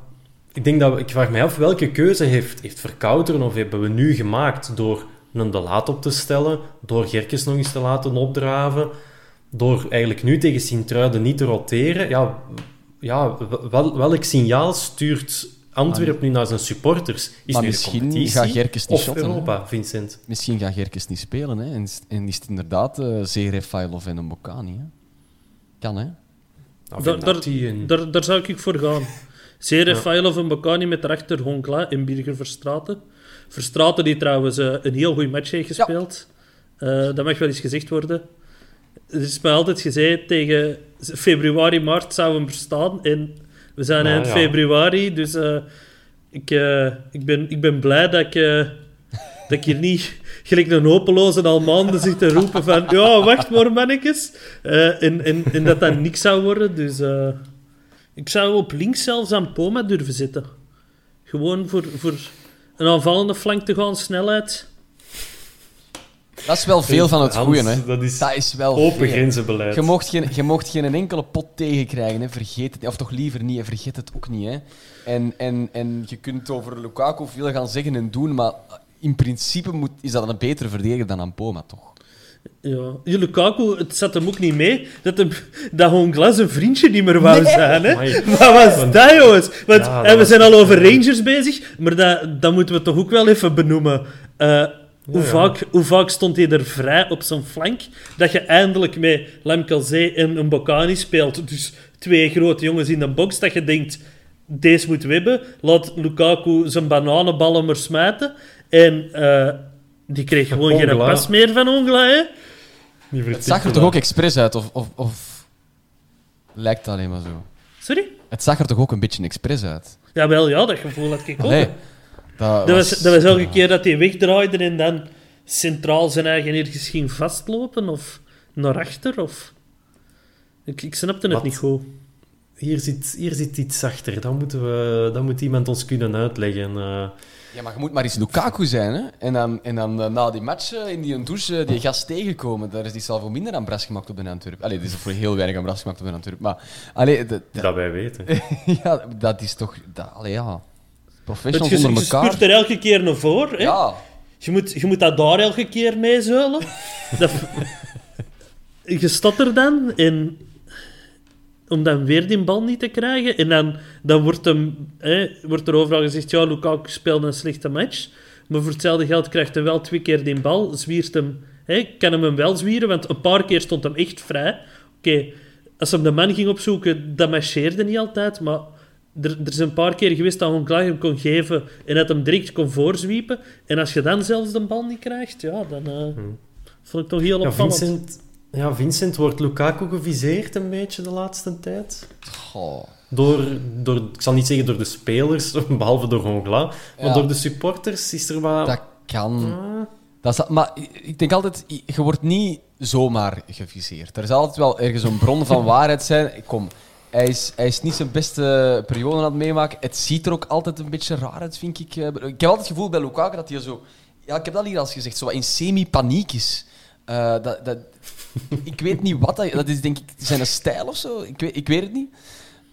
ik denk dat we- ik vraag mij af welke keuze heeft, heeft Verkouteren of hebben we nu gemaakt door een de laat op te stellen, door Gerkes nog eens te laten opdraven, door eigenlijk nu tegen Sint-Truiden niet te roteren. Ja, ja wel, welk signaal stuurt Antwerpen nu naar zijn supporters? Is Maar nu misschien competitie gaat Gerkes niet of shotten, hè? Europa, Vincent? Misschien gaat Gerkes niet spelen, hè? En, is- en is het inderdaad uh, Zerefailov en een Bocani, hè? Kan, hè? Nou, Daar, daar, zou ik voor gaan. Zerefailov en Bocani met daarachter Honkla en Birger Verstraten. Verstraten die trouwens eh, een heel goede match heeft gespeeld. Eh, dat mag wel eens gezegd worden. Er is mij altijd gezegd, tegen februari, maart zouden we bestaan. En we zijn Nou, eind ja. februari, dus eh, ik, eh, ik, ben, ik ben blij dat ik, dat ik hier niet gelijk een hopeloze al maanden zit te roepen van ja, wacht maar mannetjes. Eh, en, en, en dat dat niks zou worden. Dus eh, ik zou op links zelfs aan Poma durven zitten. Gewoon voor, voor een aanvallende flank te gaan, snelheid. Dat is wel veel van het goede, hè? Dat is Dat is wel open veel. grenzenbeleid. Je mocht, geen, je mocht geen enkele pot tegenkrijgen, hè. vergeet het. Of toch liever niet, en vergeet het ook niet. Hè. En, en, en je kunt over Lukaku veel gaan zeggen en doen, maar in principe moet, is dat een betere verdediger dan Ampoma, toch? Ja, Je Lukaku, het zat hem ook niet mee dat, hem, dat Honglas een vriendje niet meer wou zijn. Hè? Amai. Wat was dat, jongens? Want, Ja, dat en we was zijn al over eh, Rangers bezig, maar dat, dat moeten we toch ook wel even benoemen. Eh, hoe, ja. Vaak, hoe vaak stond hij er vrij op zijn flank, dat je eindelijk met Lemkelzee en een Bocani speelt. Dus twee grote jongens in de box, dat je denkt, deze moeten we hebben. Laat Lukaku zijn bananenballen maar smijten. En eh, die kreeg gewoon geen pas meer van Ongla, hè? Het zag er toch ook expres uit, of, of, of lijkt het alleen maar zo? Sorry? Het zag er toch ook een beetje expres uit? Jawel, ja, dat gevoel had ik ook. Dat, Dat was, dat was elke keer dat hij wegdraaide en dan centraal zijn eigen ergens ging vastlopen of naar achter. Of... Ik, ik snapte het Wat? niet goed. Hier zit, hier zit iets achter. Dat, moeten we, dat moet iemand ons kunnen uitleggen. eh. Ja, maar je moet maar eens Lukaku zijn, hè? En dan, en dan eh, na die match eh, in die douche eh, die gast tegenkomen, daar is die zelf voor minder aan bras gemaakt op de Antwerp. Allee, die is voor heel weinig aan bras gemaakt op de Antwerp. Maar, allee, de- de- dat wij weten. ja, dat is toch... Dat, allee, ja. Professionals je, onder je elkaar. spuurt er elke keer naar voor. Hè? Ja. Je, moet, je moet dat daar elke keer mee zuilen. dat, je staat er dan en om dan weer die bal niet te krijgen. En dan, dan wordt, hem, hè, wordt er overal gezegd, ja, Lukaku speelde een slechte match. Maar voor hetzelfde geld krijgt hij wel twee keer die bal. Zwiert hem, hè, kan hem hem wel zwieren, want een paar keer stond hem echt vrij. Oké, als hem de man ging opzoeken, dat marcheerde niet altijd, maar... Er, er is een paar keer geweest dat Hongla hem kon geven en dat hem direct kon voorzwiepen. En als je dan zelfs de bal niet krijgt, ja, dan eh, vond ik toch heel Ja, opvallend. Vincent, ja, Vincent wordt Lukaku geviseerd een beetje de laatste tijd. Goh. Door, door, ik zal niet zeggen door de spelers, behalve door Hongla, maar Ja. door de supporters is er wat... Dat kan. Ah, Dat is, maar ik denk altijd, je wordt niet zomaar geviseerd. Er zal altijd wel ergens een bron van waarheid zijn. Kom, hij is, hij is niet zijn beste periode aan het meemaken. Het ziet er ook altijd een beetje raar uit, vind ik. Ik heb altijd het gevoel bij Lukaku dat hij zo... Ja, ik heb dat hier al eens gezegd, zo in semi-paniek is. Eh, dat, dat, ik weet niet wat dat... Dat is denk ik zijn stijl of zo. Ik weet, ik weet het niet.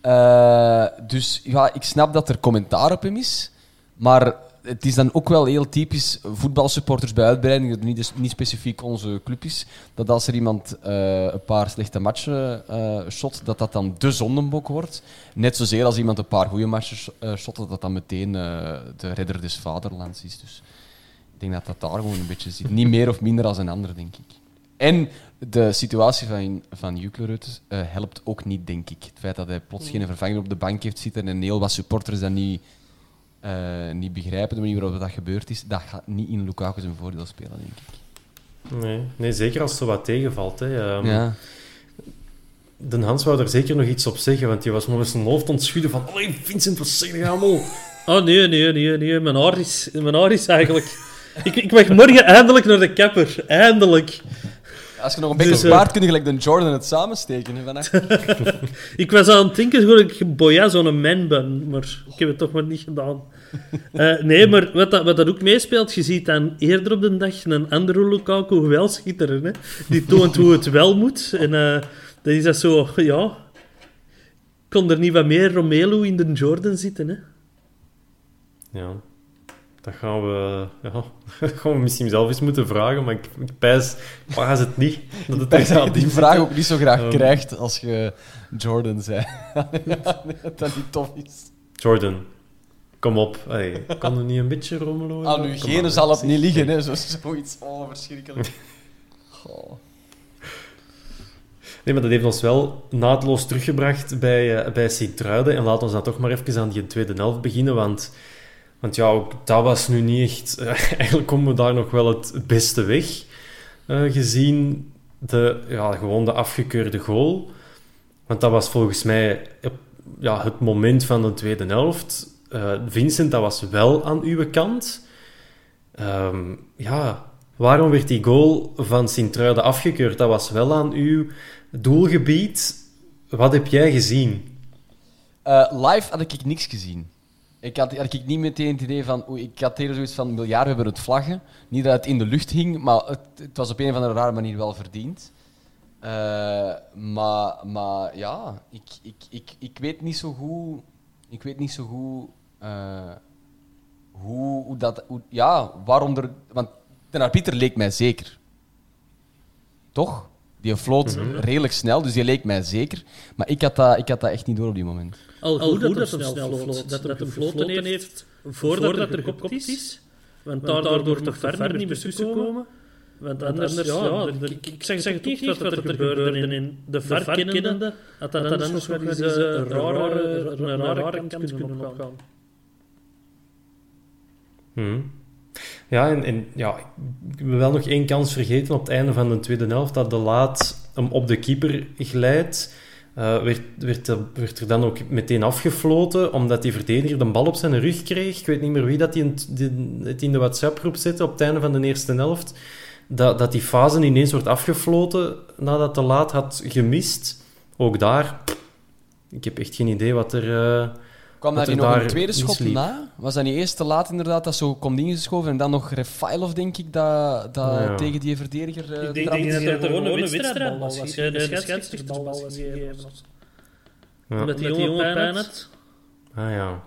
Eh, dus ja, ik snap dat er commentaar op hem is. Maar het is dan ook wel heel typisch voetbalsupporters bij uitbreiding, dat niet, niet specifiek onze club is, dat als er iemand eh, een paar slechte matchen eh shot, dat dat dan de zondebok wordt. Net zozeer als iemand een paar goede matchen shot, dat dat dan meteen de redder des vaderlands is. Dus ik denk dat dat daar gewoon een beetje zit. Niet meer of minder als een ander, denk ik. En de situatie van, van Juklerud eh helpt ook niet, denk ik. Het feit dat hij plots geen vervanger op de bank heeft zitten en heel wat supporters dat niet eh, niet begrijpen, de manier waarop dat gebeurd is, dat gaat niet in Lukaku zijn voordeel spelen, denk ik. Nee, nee zeker als het zo wat tegenvalt. Hè. Ehm, ja. De Hans wou er zeker nog iets op zeggen, want die was nog eens zijn hoofd ontschudden van oh, Vincent, wat zeg je allemaal? Oh, nee, nee, nee, nee. Mijn haar is, mijn haar is eigenlijk... ik, ik mag morgen eindelijk naar de kapper. Eindelijk. Als je nog een beetje Dus, eh, spaart, kun je gelijk de Jordan het samensteken. Ik was aan het denken dat ik Boya zo'n man ben, maar ik heb het toch maar niet gedaan. Eh, nee, maar wat dat, wat dat ook meespeelt, je ziet dan eerder op de dag een andere Lukaku wel schitteren. Hè? Die toont hoe het wel moet. En eh, dan is dat zo, ja... Kon er niet wat meer Romelu in de Jordan zitten, hè? Ja, dat gaan we, ja, dat gaan we misschien zelf eens moeten vragen, maar ik, ik pijs, het niet. Dat het die vraag ook niet zo graag Ehm. krijgt als je Jordan zei. dat dat niet tof is. Jordan, kom op. Hey, kan er niet een beetje rommelen? Aan uw genen zal het niet liggen, hè. Zo, zoiets. Oh, verschrikkelijk. Goh. Nee, maar dat heeft ons wel naadloos teruggebracht bij, eh, bij Sint-Truiden. En laat ons dan toch maar even aan die tweede helft beginnen, want... Want ja, ook dat was nu niet echt... eigenlijk komen we daar nog wel het, beste weg. eh, gezien de, ja, gewoon de afgekeurde goal. Want dat was volgens mij eh, ja, het moment van de tweede helft. Eh, Vincent, dat was wel aan uw kant. Ehm, ja, waarom werd die goal van Sint-Truiden afgekeurd? Dat was wel aan uw doelgebied. Wat heb jij gezien? Eh, live had ik niks gezien. Ik had, had ik niet meteen het idee van... Ik had eerder zoiets van... Miljard, we hebben het vlaggen. Niet dat het in de lucht hing, maar het, het was op een of andere rare manier wel verdiend. Eh, maar, maar ja, ik, ik, ik, ik weet niet zo goed... Ik weet niet zo goed... eh, hoe, hoe dat... Hoe, ja, waarom er... Want de arbiter leek mij zeker. Toch? Die floot redelijk snel, dus die leek mij zeker. Maar ik had, dat, ik had dat echt niet door op die moment. Al goed, dat, het snel vloot. Dat het gefloten heeft voordat er gekopt is. Want daardoor toch ver niet meer tussen komen. Want anders, ja, er- ik, ik zeg, zeg het niet wat er gebeurde. In de ver kennende had dat anders nog wel eens eh, een rare, een rare kant kunnen opgaan. Hm. Ja, en, en ja, ik wil wel nog één kans vergeten op het einde van de tweede helft, dat de laat hem op de keeper glijdt. Eh, werd, werd, er- werd er dan ook meteen afgefloten, omdat die verdediger de bal op zijn rug kreeg. Ik weet niet meer wie dat in, het in de WhatsApp-groep zette op het einde van de eerste helft. Dat, dat die fase ineens wordt afgefloten nadat de laat had gemist. Ook daar, ik heb echt geen idee wat er... eh, Kwam daar nog een daar tweede schot misliep. na? Was dat niet eerst te laat inderdaad dat zo kon ingeschoven en dan nog Refailov, denk ik, dat, dat Ja. tegen die verdediger uh, Ik denk, denk dat er gewoon een wedstrijdbal was. Je de scheidsrechterbal was gegeven. ja. Omdat die jongen pijn had. Ah ja.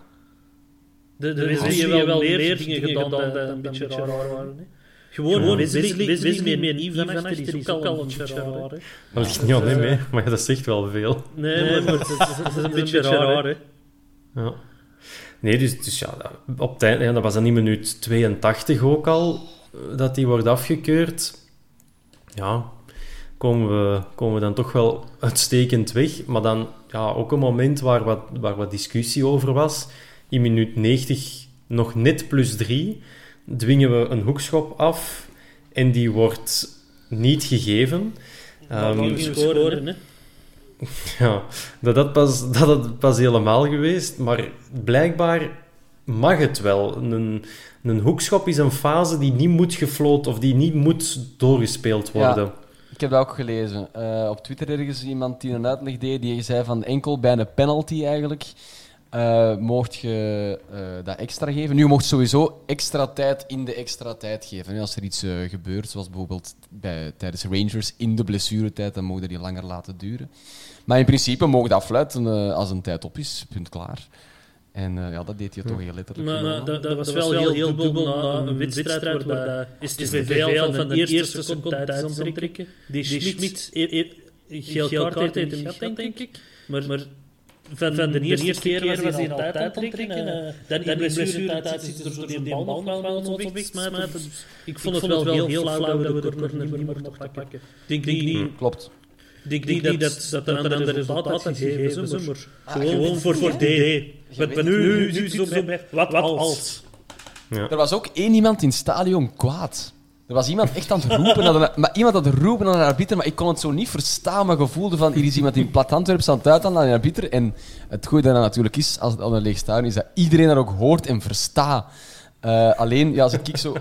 De, de Wesley heeft wel meer dingen gedaan dat een beetje raar waren. hè. Gewoon Wesley, Wesley met nieuw van achter, is ook al een beetje raar. Dat ligt niet aan hem, hè, maar dat zegt wel veel. Nee, maar het is- het is een beetje raar. hè. Ja. Nee, dus, dus ja, dat- op het einde, ja, dat was dan in minuut 82 ook al, eh, dat die wordt afgekeurd. Ja, komen we, komen we dan toch wel uitstekend weg. Maar dan ja, ook een moment waar wat, waar wat discussie over was. In minuut 90 nog net plus 3 dwingen we een hoekschop af en die wordt niet gegeven. Dan Ehm, scoren, hè. ja, dat had pas, dat had pas helemaal geweest. Maar blijkbaar mag het wel. Een, een hoekschop is een fase die niet moet gefloten of die niet moet doorgespeeld worden. Ja. Ik heb dat ook gelezen. Eh, op Twitter ergens iemand die een uitleg deed, die zei van enkel bij een penalty eigenlijk eh mocht je eh, dat extra geven. Nu, je mocht sowieso extra tijd in de extra tijd geven. Nu, als er iets gebeurt, zoals bijvoorbeeld bij, tijdens Rangers in de blessuretijd, dan mogen die langer laten duren. Maar in principe mogen dat afluiten eh, als een tijd op is, punt klaar. En eh, ja, dat deed hij toch heel letterlijk. Maar dat, dat was wel heel, heel dubbel na een wedstrijd waar de STVV al van de eerste seconde tijd trekken. Die Schmid geel kaart heeft hem gehad, denk ik. Maar, maar van, van de eerste keer was hij al tijd aan het trekken. eh, Dan in de blessuretijd zit er zo die bal nog wel. Dus Ik vond het wel heel flauw dat we er nog niet meer mochten pakken. Ik denk. Ik denk niet dat, dat, dat een ander resultaat had gegeven, zo, maar gewoon voor, voor D. Wat, wat nu, nu, nu zo bij, wat, wat als. Er was ook één iemand in het stadion kwaad. Er was iemand echt aan het roepen, naar de, maar iemand aan het roepen naar de arbiter, maar ik kon het zo niet verstaan, maar gevoelde van, hier is iemand in plat Antwerpen aan het uit aan de arbiter. En het goede dat natuurlijk is, als het aan een leeg stadion is, dat iedereen dat ook hoort en verstaat. Eh, alleen, ja, zit ik zo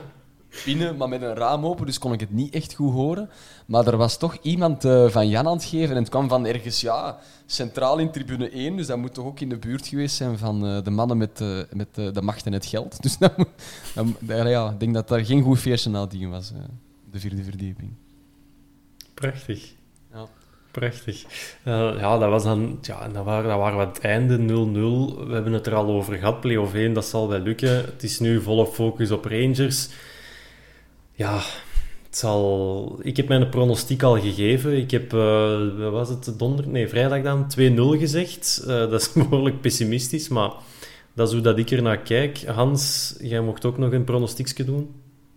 binnen, maar met een raam open, dus kon ik het niet echt goed horen. Maar er was toch iemand eh, van Jan aan het geven en het kwam van ergens, ja, centraal in tribune 1, dus dat moet toch ook in de buurt geweest zijn van eh, de mannen met, eh, met de macht en het geld. Dus dat moet- dat moet- ja, ik denk dat daar geen goed feestje nadien was, de vierde verdieping. Prachtig. Ja. Prachtig. Ja, dat was dan... Ja, dat waren, dat waren we aan het einde 0-0. We hebben het er al over gehad. Play-off 1, dat zal wel lukken. Het is nu volle focus op Rangers. Ja, het zal... Ik heb mijn pronostiek al gegeven. Ik heb, eh, wat was het, donder... Nee, vrijdag dan 2-0 gezegd. Eh, dat is behoorlijk pessimistisch, maar dat is hoe dat ik er naar kijk. Hans, jij mocht ook nog een pronostiekje doen?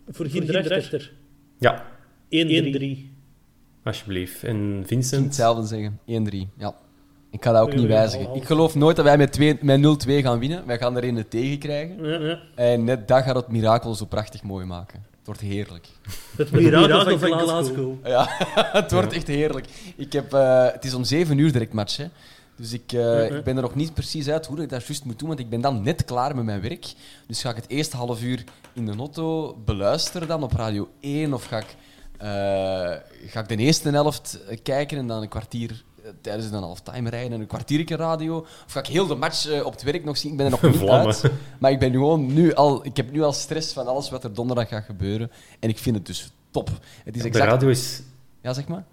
Voor Ginder Ja, 1-3. alsjeblieft. En Ik Vincent? hetzelfde zeggen, 1-3. Ja. Ik ga dat ook niet wijzigen. Ik geloof nooit dat wij met, twee- met 0-2 gaan winnen. Wij gaan er een tegen krijgen. Ja, ja. En net dat gaat het mirakel zo prachtig mooi maken. Het wordt heerlijk. Het mirakel van Glasgow. Ja, het wordt echt heerlijk. Ik heb, eh, het is om 7 uur direct match. Hè. Dus ik, eh, ik ben er nog niet precies uit hoe ik dat juist moet doen, want ik ben dan net klaar met mijn werk. Dus ga ik het eerste half uur in de auto beluisteren dan op Radio 1 of ga ik, eh, ga ik de eerste helft kijken en dan een kwartier tijdens een halftime rijden en een kwartiertje radio. Of ga ik heel de match eh, op het werk nog zien? Ik ben er nog niet Vlammen. uit. Maar ik ben gewoon nu al, ik heb nu al stress van alles wat er donderdag gaat gebeuren. En ik vind het dus top. Het is De exact... radio is Ja, zeg maar.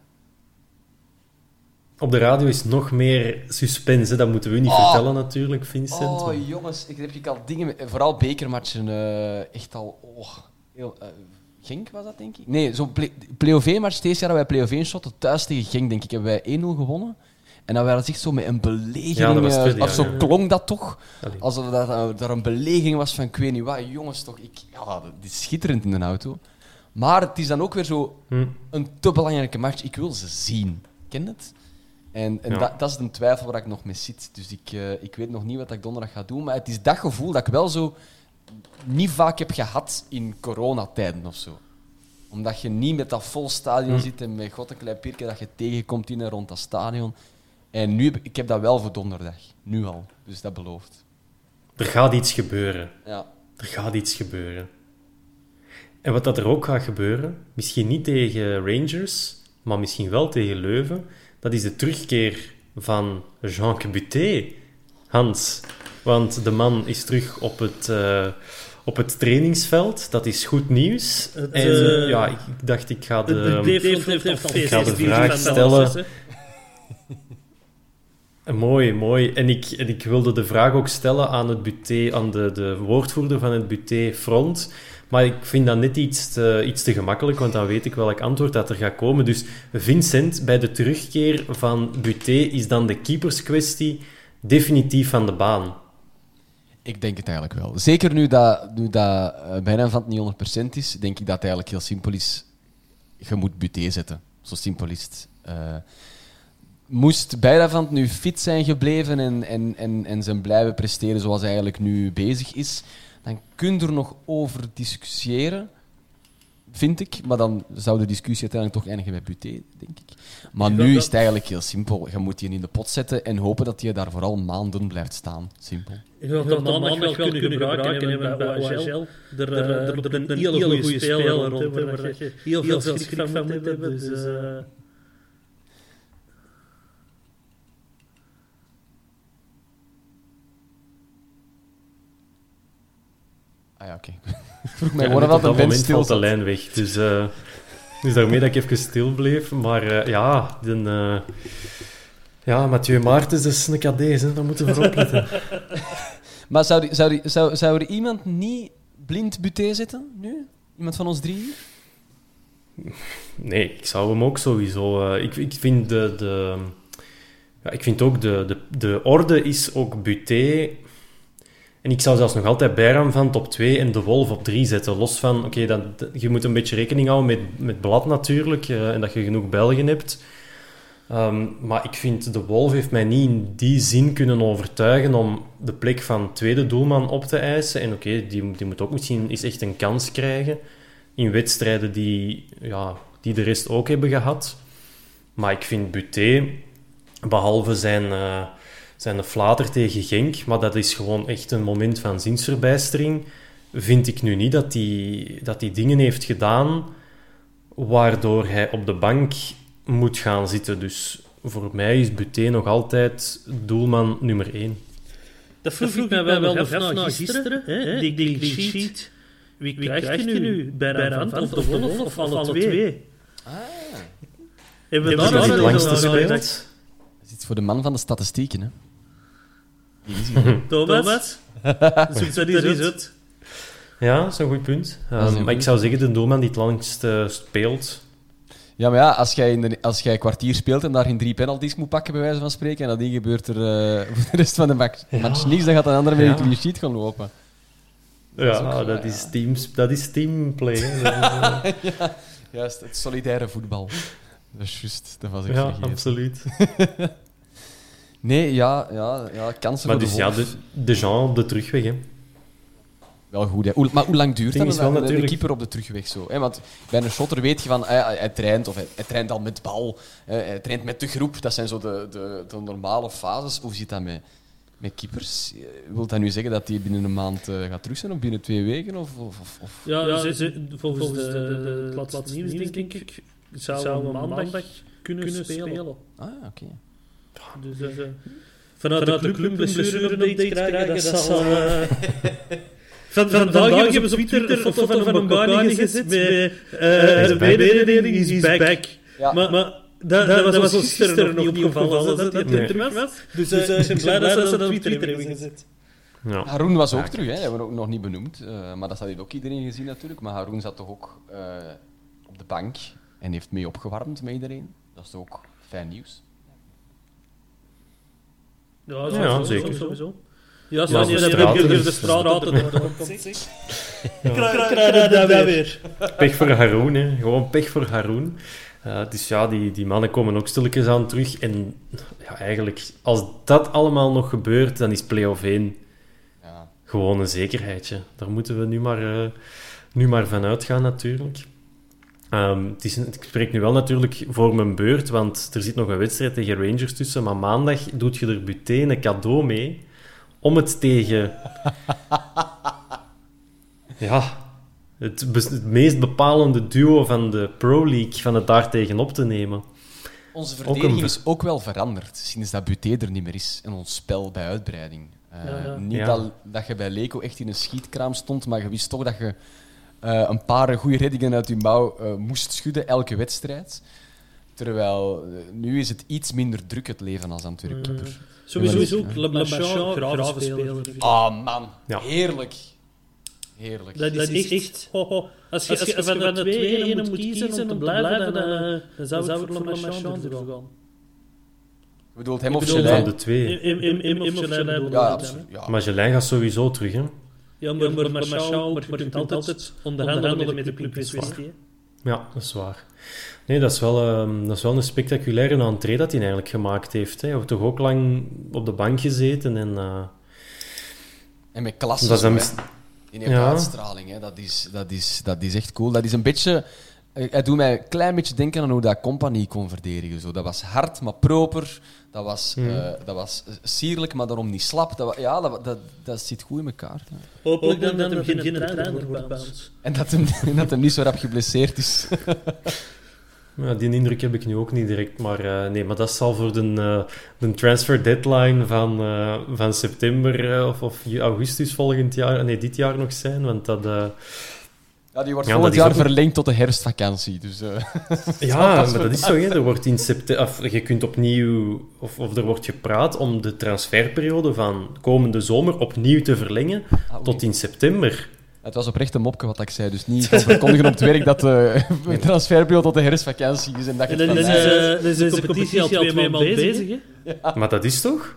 Op de radio is nog meer suspense. Dat moeten we niet Oh. vertellen natuurlijk, Vincent. Oh, jongens, ik heb al dingen... met- Vooral bekermatchen eh, echt al... Oh, heel, eh, Genk was dat, denk ik? Nee, zo'n play- play-off-match. Deze jaar hebben wij play-off shotten thuis tegen Genk, denk ik. Hebben wij 1-0 gewonnen. En dan waren ze echt zo met een belegering... Ja, dat was eh, of zo ja. klonk dat toch. Allee. Alsof dat, eh, daar een belegering was van, ik weet niet wat. Jongens, toch... Ik, ja, dat is schitterend in de auto. Maar het is dan ook weer zo Hm. een te belangrijke match. Ik wil ze zien. Ken je het? En, en Ja. dat, dat is een twijfel waar ik nog mee zit. Dus ik, eh, ik weet nog niet wat ik donderdag ga doen. Maar het is dat gevoel dat ik wel zo niet vaak heb gehad in coronatijden of zo. Omdat je niet met dat vol stadion Hm. zit en met god een klein pierke dat je tegenkomt in en rond dat stadion. En nu heb ik heb dat wel voor donderdag. Nu al. Dus dat belooft. Er gaat iets gebeuren. Ja. Er gaat iets gebeuren. En wat dat er ook gaat gebeuren, misschien niet tegen Rangers, maar misschien wel tegen Leuven, dat is de terugkeer van Jean Buté. Hans, want de man is terug op het, eh, op het trainingsveld. Dat is goed nieuws. Het, en eh, ja, ik, dacht, ik ga De, de... Ik ga vraag stellen. Hè. Mooi, mooi. En ik, en ik wilde de vraag ook stellen aan, het buté, aan de, de woordvoerder van het Buté Front. Maar ik vind dat net iets te, iets te gemakkelijk, want dan weet ik welk antwoord dat er gaat komen. Dus Vincent, bij de terugkeer van Buté is dan de keeperskwestie definitief van de baan. Ik denk het eigenlijk wel. Zeker nu dat, nu dat eh, bijna van het niet 100% is, denk ik dat het eigenlijk heel simpel is. Je moet buté zetten. Zo simpel is het. Eh, moest Bijravant nu fit zijn gebleven en, en, en, en zijn blijven presteren zoals hij eigenlijk nu bezig is, dan kun je er nog over discussiëren, vind ik. Maar dan zou de discussie uiteindelijk toch eindigen bij buté, denk ik. Maar nu dat- is het eigenlijk heel simpel. Je moet die in de pot zetten en hopen dat hij daar vooral maanden blijft staan. Simpel. Je gaat dat maandag wel kunnen gebruiken. En bij OHL er, er, er een hele goede speler rond, waar dat je heel veel schrik van moet hebben. Dus, eh, Ah ja, oké. Vroeg mij net dat op een moment valt de lijn weg. Dus, eh, dus daarmee dat ik even stil bleef. Maar eh, ja, eh, ja, Mathieu Maartens is een cadees, hè. daar moeten we voor opletten. Maar zou, die, zou, die, zou, zou er iemand niet blind buté zitten nu? Iemand van ons drie? Nee, ik zou hem ook sowieso. ik, ik vind de. de ja, ik vind ook de, de, de orde is ook Buté. En ik zou zelfs nog altijd Bijram van top 2 en De Wolf op 3 zetten. Los van, oké, dat- je moet een beetje rekening houden met, met blad natuurlijk. eh, en dat je genoeg Belgen hebt. Ehm, maar ik vind de Wolf heeft mij niet in die zin kunnen overtuigen om de plek van tweede doelman op te eisen. En oké, die, die moet ook misschien eens echt een kans krijgen in wedstrijden die, ja, die de rest ook hebben gehad. Maar ik vind Buté, behalve zijn, eh, zijn flater tegen Genk, maar dat is gewoon echt een moment van zinsverbijstering, vind ik nu niet dat hij dat die dingen heeft gedaan waardoor hij op de bank moet gaan zitten. Dus voor mij is Buté nog altijd doelman nummer 1. Dat vroeg, ik mij wel nog af na gisteren. hè, Die clean sheet. Wie krijg je nu? Bijran of de Wolf of alle twee? Hebben we daar het al speelt? nagedacht? Dat is iets voor de man van de statistieken, hè. Is. Thomas? Zoek dat eens uit. Ja, dat is een goed punt. Dat is Ehm, een maar ik zou zeggen de doelman die het langst eh, speelt. Ja, maar ja, als jij, in de, als jij een kwartier speelt en daarin drie penalties moet pakken, bij wijze van spreken, en dat ding gebeurt er eh, voor de rest van de match, match niks, dan gaat een andere met Ja. een clean sheet gaan lopen. Ja, ook dat, is, ja. teams, dat is teamplay. Dat is, eh, Juist, het solidaire voetbal. Dat is juist, dat was ik ja, vergeten. absoluut. Nee, ja, ja, ja kansen Maar voor dus de ja, Wolf. de, de Jean op de terugweg. Hè. Wel goed, hè. Hoe- maar hoe lang duurt dat is wel een, een natuurlijk- keeper op de terugweg zo? Hè? Want bij een shotter weet je van, eh, hij, hij traint, of hij, hij traint al met bal, eh, hij traint met de groep. Dat zijn zo de, de, de normale fases. Hoe zit dat met, met keepers? Eh, Wil dat nu zeggen dat hij binnen een maand eh, gaat terug zijn, of binnen twee weken? Of, of, of, Ja, ze, ze- volgens, de, de, het laatste nieuws, denk ik, zou we maandag kunnen, spelen. Ah, oké. Dus, eh, vanuit, de club een blessure-update krijgen, dat zal... eh, Van, vandaag hebben ze op Twitter een foto van elkaar gezet met eh, de mededeling is back. Ja. Maar, maar dat, dat, was ons gisteren nog niet opgevallen, dat Nee. terug was. Dus eh, ik ben blij dat ze dat op Twitter hebben gezet. Ja. Haroon was ook terug, hè. dat hebben we ook nog niet benoemd. Eh, maar dat had ook iedereen gezien natuurlijk. Maar Haroon zat toch ook eh, op de bank en heeft mee opgewarmd met iedereen. Dat is ook fijn nieuws. Ja, Ja, sowieso, zeker. Sowieso. Ja, Ja, zoals de de straten doorkomt. Krijg je dat weer. Pech voor Haroon, hè. gewoon pech voor Haroon. Eh, dus ja, die, die mannen komen ook stilletjes aan terug. En ja, eigenlijk, als dat allemaal nog gebeurt, dan is play-off 1 Ja. gewoon een zekerheidje. Daar moeten we nu maar, eh, nu maar van uitgaan, natuurlijk. Ehm, het is, een- ik spreek nu wel natuurlijk voor mijn beurt, want er zit nog een wedstrijd tegen Rangers tussen. Maar maandag doet je er meteen een cadeau mee om het tegen... ja, het, het meest bepalende duo van de Pro League van het daar tegen op te nemen. Onze Ook verdediging een- is ook wel veranderd sinds dat Buté er niet meer is en ons spel bij uitbreiding. Eh, Ja, ja. Niet Ja. Dat, dat je bij Leco echt in een schietkraam stond, maar je wist toch dat je een paar goede reddingen uit je mouw eh, moest schudden elke wedstrijd. Terwijl eh, nu is het iets minder druk het leven als Antwerp-keeper. Sowieso ook Le Marchand, grave speler. Ah man, Ja. heerlijk. Heerlijk. Dat is echt... ho, ho. Als je, als je van de twee ene moet kiezen om te blijven, dan, eh, dan zou ik voor Le Marchand durven gaan. Je bedoelt hem Ik of bedoel Van de twee. Bedoel ik. Ja. Maar Gelijn gaat sowieso terug, hè. Ja, maar, maar, maar Marchand, maar je kunt altijd onderhandelen met de club in kwestie. hè. Ja, dat is waar. Nee, dat is wel, ehm, dat is wel een spectaculaire entree dat hij eigenlijk gemaakt heeft. Hè. Hij heeft toch ook lang op de bank gezeten en... eh, En met klasse. Dat is. In een Ja. uitstraling, hè. Dat, is, dat, is, dat is echt cool. Dat is een beetje... eh, Het doet mij een klein beetje denken aan hoe dat Company kon verdedigen. Zo. Dat was hard, maar proper. Dat was, Mhm. eh, dat was sierlijk, maar daarom niet slap. Dat, ja, dat, dat, dat zit goed in elkaar. Hopelijk dan dat hem geen trainer wordt bij ons. En dat hem, dat hem niet zo rap geblesseerd is. ja, die indruk heb ik nu ook niet direct. Maar eh, nee, maar dat zal voor de, eh, de transfer deadline van, eh, van september of, of augustus volgend jaar... Nee, dit jaar nog zijn, want dat... eh, Ja, die wordt Ja, volgend jaar ook- verlengd tot de herfstvakantie. Dus, eh, Ja, maar dat is zo. Hè. Er wordt in september, of je kunt opnieuw, of, of er wordt gepraat om de transferperiode van komende zomer opnieuw te verlengen ah, tot in september. Het was oprecht een mopje wat ik zei. Dus niet verkondigen op het werk dat de transferperiode tot de herfstvakantie is. En dat het dan is, eh, dan is de competitie al twee maanden bezig. hè. Maar dat is toch?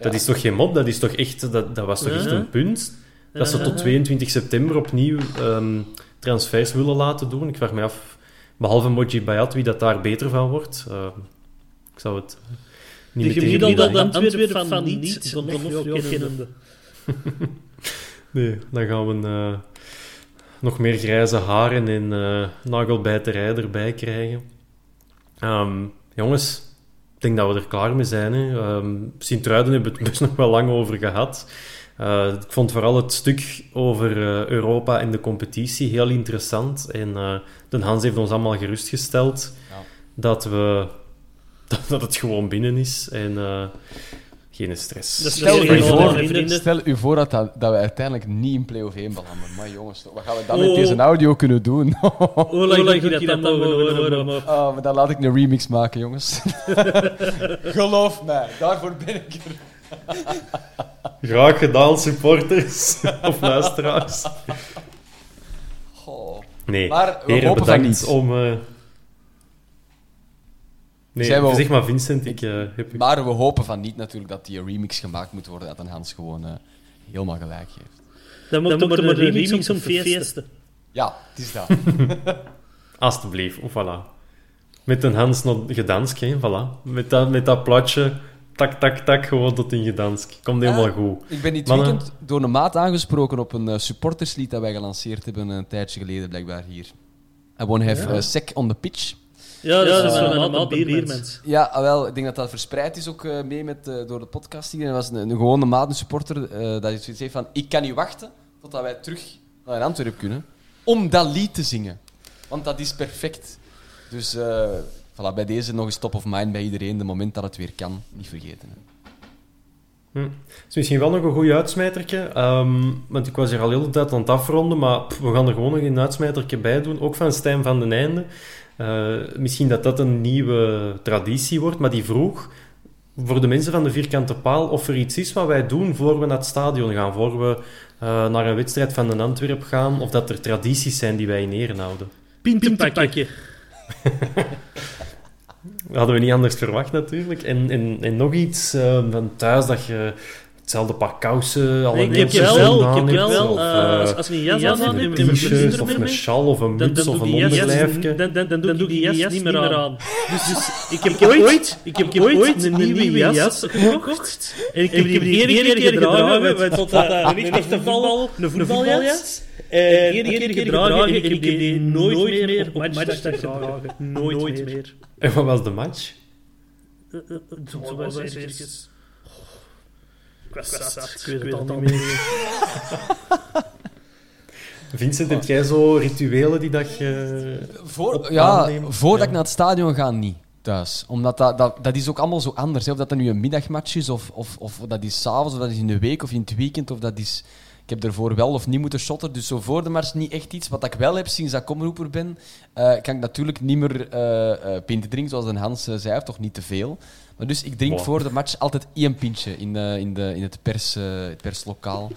Dat Ja. is toch geen mop? Dat is toch echt, dat, dat was toch echt een punt? Dat ze tot 22 september opnieuw ehm, transfers willen laten doen. Ik vraag me af, behalve Moji Bayat, wie dat daar beter van wordt. Eh, Ik zou het niet De gemiddelde weten. Antwerpen van niet, Donofrio kennende. Nee, dan gaan we eh, nog meer grijze haren en eh nagelbijterij erbij krijgen. Ehm, jongens, ik denk dat we er klaar mee zijn. Hè. Ehm Sint-Truiden hebben we het best nog wel lang over gehad. Eh, ik vond vooral het stuk over eh, Europa en de competitie heel interessant. En eh Den Hans heeft ons allemaal gerustgesteld Ja. dat, we, dat het gewoon binnen is. En eh, geen stress. Dat is Stel u, voor, mijn vrienden. stel u voor dat, dat, dat we uiteindelijk niet in play-off 1 belanden. Maar jongens, wat gaan we dan met Oh. deze audio kunnen doen? Hoe lang denk je dat dat dan mogen horen? maar- Oh, maar dan laat ik een remix maken, jongens. Geloof mij, daarvoor ben ik er. Graag gedaan, supporters of luisteraars. Goh. Nee, Maar we heren, hopen van bedankt niet. om... eh, Nee, Zijn we- zeg maar Vincent, ik eh, heb... Maar we hopen van niet natuurlijk dat die remix gemaakt moet worden, dat een Hans gewoon eh, helemaal gelijk heeft. Dan moet maar een remix om te feesten. Ja, het is dat. Alsjeblieft, of voilà. Met een Hans nog gedansk, hè, voilà. Met dat, met dat platje, tak, tak, tak, gewoon tot in gedansk. Komt helemaal Ah. goed. Ik ben dit Mannen. weekend door een maat aangesproken op een eh, supporterslied dat wij gelanceerd hebben een tijdje geleden, blijkbaar hier. I want to have a sec on the pitch. Ja, dat is wel een maat biermens. Ja, ah, wel, ik denk dat dat verspreid is ook eh, mee met, eh, door de podcast hier. En dat was een, een gewone maat, een supporter, eh, dat zoiets heeft van... Ik kan niet wachten totdat wij terug naar Antwerpen kunnen om dat lied te zingen. Want dat is perfect. Dus eh, voilà, bij deze nog eens top of mind bij iedereen. De moment dat het weer kan, niet vergeten. Hè. Hm. Dat is misschien wel nog een goede uitsmijtertje. ehm, want ik was hier al heel de tijd aan het afronden, maar pff, we gaan er gewoon nog een uitsmijtertje bij doen. Ook van Stijn van den Einde. Eh, misschien dat dat een nieuwe traditie wordt, maar die vroeg voor de mensen van de vierkante paal of er iets is wat wij doen voor we naar het stadion gaan, voor we eh, naar een wedstrijd van een Antwerp gaan, of dat er tradities zijn die wij in ere houden. Pintenpakje. Dat hadden we niet anders verwacht natuurlijk. En, en, en nog iets eh, van thuis dat je hetzelfde pak kousen, alle Nee, ik heb wel, ik aan heb hebt, wel, of, eh, eh, als, als je een jas aan hebt en een t-shirt of een sjaal of een dan, muts dan, of een onderlijfje. dan, dan, dan, doe ik die jas niet meer aan. Dus, dus ik heb ooit, ik heb ooit een nieuwe jas gekocht. En ik heb die één keer gedragen, want tot dat een echte voetbal, een voetbaljas. En één keer gedragen en ik heb die nooit meer op matchdag gedragen. Nooit meer. En wat was de match? Zo was ergens... Ik was zat, ik weet het al niet meer. Vincent, heb jij zo rituelen die dat je... Voor, ja, voordat Ja. ik naar het stadion ga, niet. Thuis. Omdat dat, dat, dat is ook allemaal zo anders. Hè. Of dat, dat nu een middagmatch is, of, of, of dat is s'avonds, of dat is in de week, of in het weekend, of dat is... Ik heb ervoor wel of niet moeten shotten, dus zo voor de match niet echt iets. Wat ik wel heb sinds dat ik omroeper ben, eh, kan ik natuurlijk niet meer eh eh, pinten drinken, zoals een Hans zei, of toch niet te veel. Maar dus ik drink Wow. voor de match altijd één pintje in, eh, in, de, in het, pers, eh, het perslokaal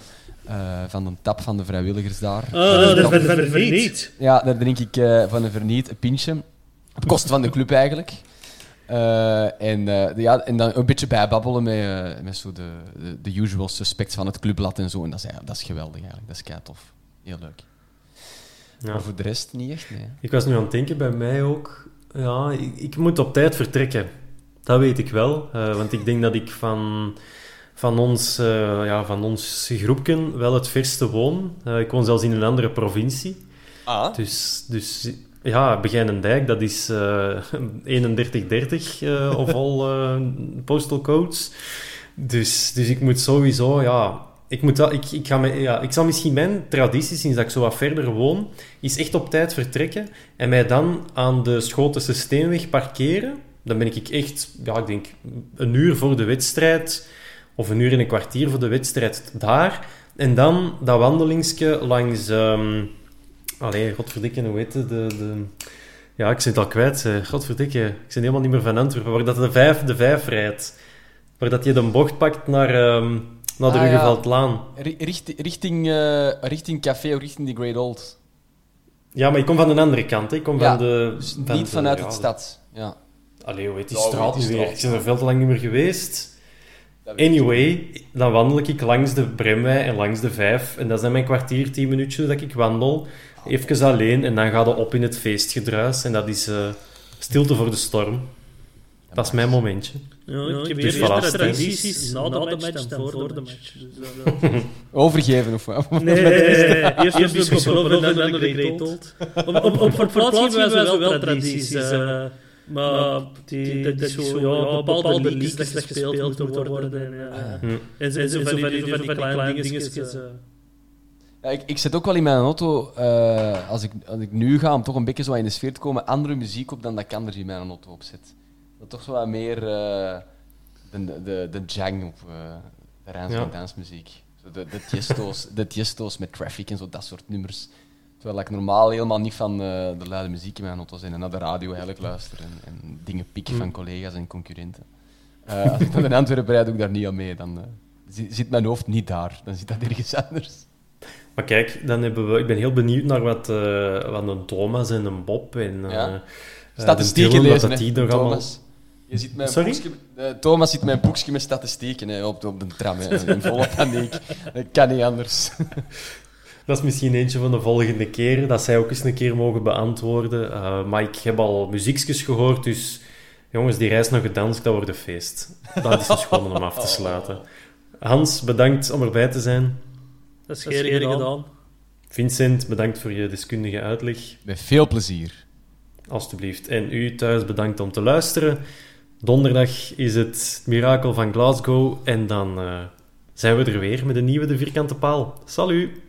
eh, van de tap van de vrijwilligers daar. Ah, dat is van de verniet. Ja, daar drink ik eh, van een verniet een pintje. Op kosten van de club eigenlijk. Eh, en, eh, de- ja, en dan een beetje bijbabbelen met, eh, met zo de, de, de usual suspects van het clubblad en zo. En dat is, ja, dat is geweldig eigenlijk. Dat is kei tof. Heel leuk. Ja. Maar voor de rest niet echt, nee. Ik was nu aan het denken, bij mij ook... Ja, ik, ik moet op tijd vertrekken. Dat weet ik wel. eh, want ik denk dat ik van, van, ons, eh, ja, van ons groepje wel het verste woon. Eh, ik woon zelfs in een andere provincie. Ah. Dus, dus ja, Begijnendijk, dat is eh 3130 eh of al eh, postal codes. Dus, dus ik moet sowieso, ja... Ik, moet ik, ik, ga me, ja, ik zal misschien mijn traditie, sinds dat ik zo wat verder woon, is echt op tijd vertrekken en mij dan aan de Schotense Steenweg parkeren. Dan ben ik echt, ja, ik denk een uur voor de wedstrijd, of een uur en een kwartier voor de wedstrijd daar. En dan dat wandelingsje langs... ehm Allee, godverdikke, hoe heet het? De, de... Ja, ik zit al kwijt. eh. Godverdikke, ik ben helemaal niet meer van Antwerpen. Waar dat de vijf, de vijf rijdt. Waar dat je de bocht pakt naar, ehm naar de Ah, ja. Ruggeveldlaan. Ri- richt- richting, eh, richting café of richting de Great Old. Ja, maar ik kom van de andere kant. hè. Ik kom Ja, van de... Dus van niet de- vanuit ja, het stad. Ja. Allee, hoe heet die Ja, straat nu weer? Ik ben er veel te lang niet meer geweest. Anyway, dan wandel ik langs de Bremwei en langs de Vijf. En dat zijn mijn kwartier, tien minuutjes dat ik wandel. Even alleen en dan ga je op in het feestgedruis. En dat is eh, stilte voor de storm. Dat is mijn momentje. Ja, ik heb Dus eerst voilà, de tradities na de match dan voor de match. Dus Overgeven of wat? Nee, nee, nee, nee. Eerst, de Bisschop en dan de Great Old. Op, zo wel tradities. eh, maar die, dat is zo, ja, bepaalde liedjes dat gespeeld moeten worden. En, ja. Hm. en zo en zo van die, van die kleine dingetjes. eh. Ja, ik, ik zet ook wel in mijn auto, eh, als, ik, als ik nu ga, om toch een beetje zo in de sfeer te komen, andere muziek op dan dat ik anders in mijn auto opzet. Dat toch zo wat meer eh, de, de, de jang op uh, de Rijns Ja. van dansmuziek. Zo de, de, tiesto's, de tiesto's met traffic en zo, dat soort nummers. Terwijl ik normaal helemaal niet van eh, de luide muziek in mijn auto ben en naar de radio eigenlijk luister en, en dingen pikken van collega's en concurrenten. Eh, als ik dan in Antwerpen rijd, doe ik daar niet aan mee. Dan eh, zi- zit mijn hoofd niet daar, dan zit dat ergens anders. Maar kijk, dan hebben we, ik ben heel benieuwd naar wat, wat een Thomas en een Bob en Ja. Statistieken de lezen, dat die nog allemaal... Thomas. Je ziet mijn Sorry? boekje, Thomas ziet mijn boekje met statistieken hè, op, op de tram. Hè, in volle paniek. Dat kan niet anders. Dat is misschien eentje van de volgende keer, dat zij ook eens een keer mogen beantwoorden. Eh, maar ik heb al muziekjes gehoord, dus jongens, die reis naar Gdansk, dat wordt een feest. Dat is dus gewoon om af te sluiten. Hans, bedankt om erbij te zijn. Dat is geen gedaan. Vincent, bedankt voor je deskundige uitleg. Met veel plezier. Alsjeblieft. En u thuis bedankt om te luisteren. Donderdag is het Mirakel van Glasgow. En dan eh, zijn we er weer met een nieuwe De Vierkante Paal. Salut!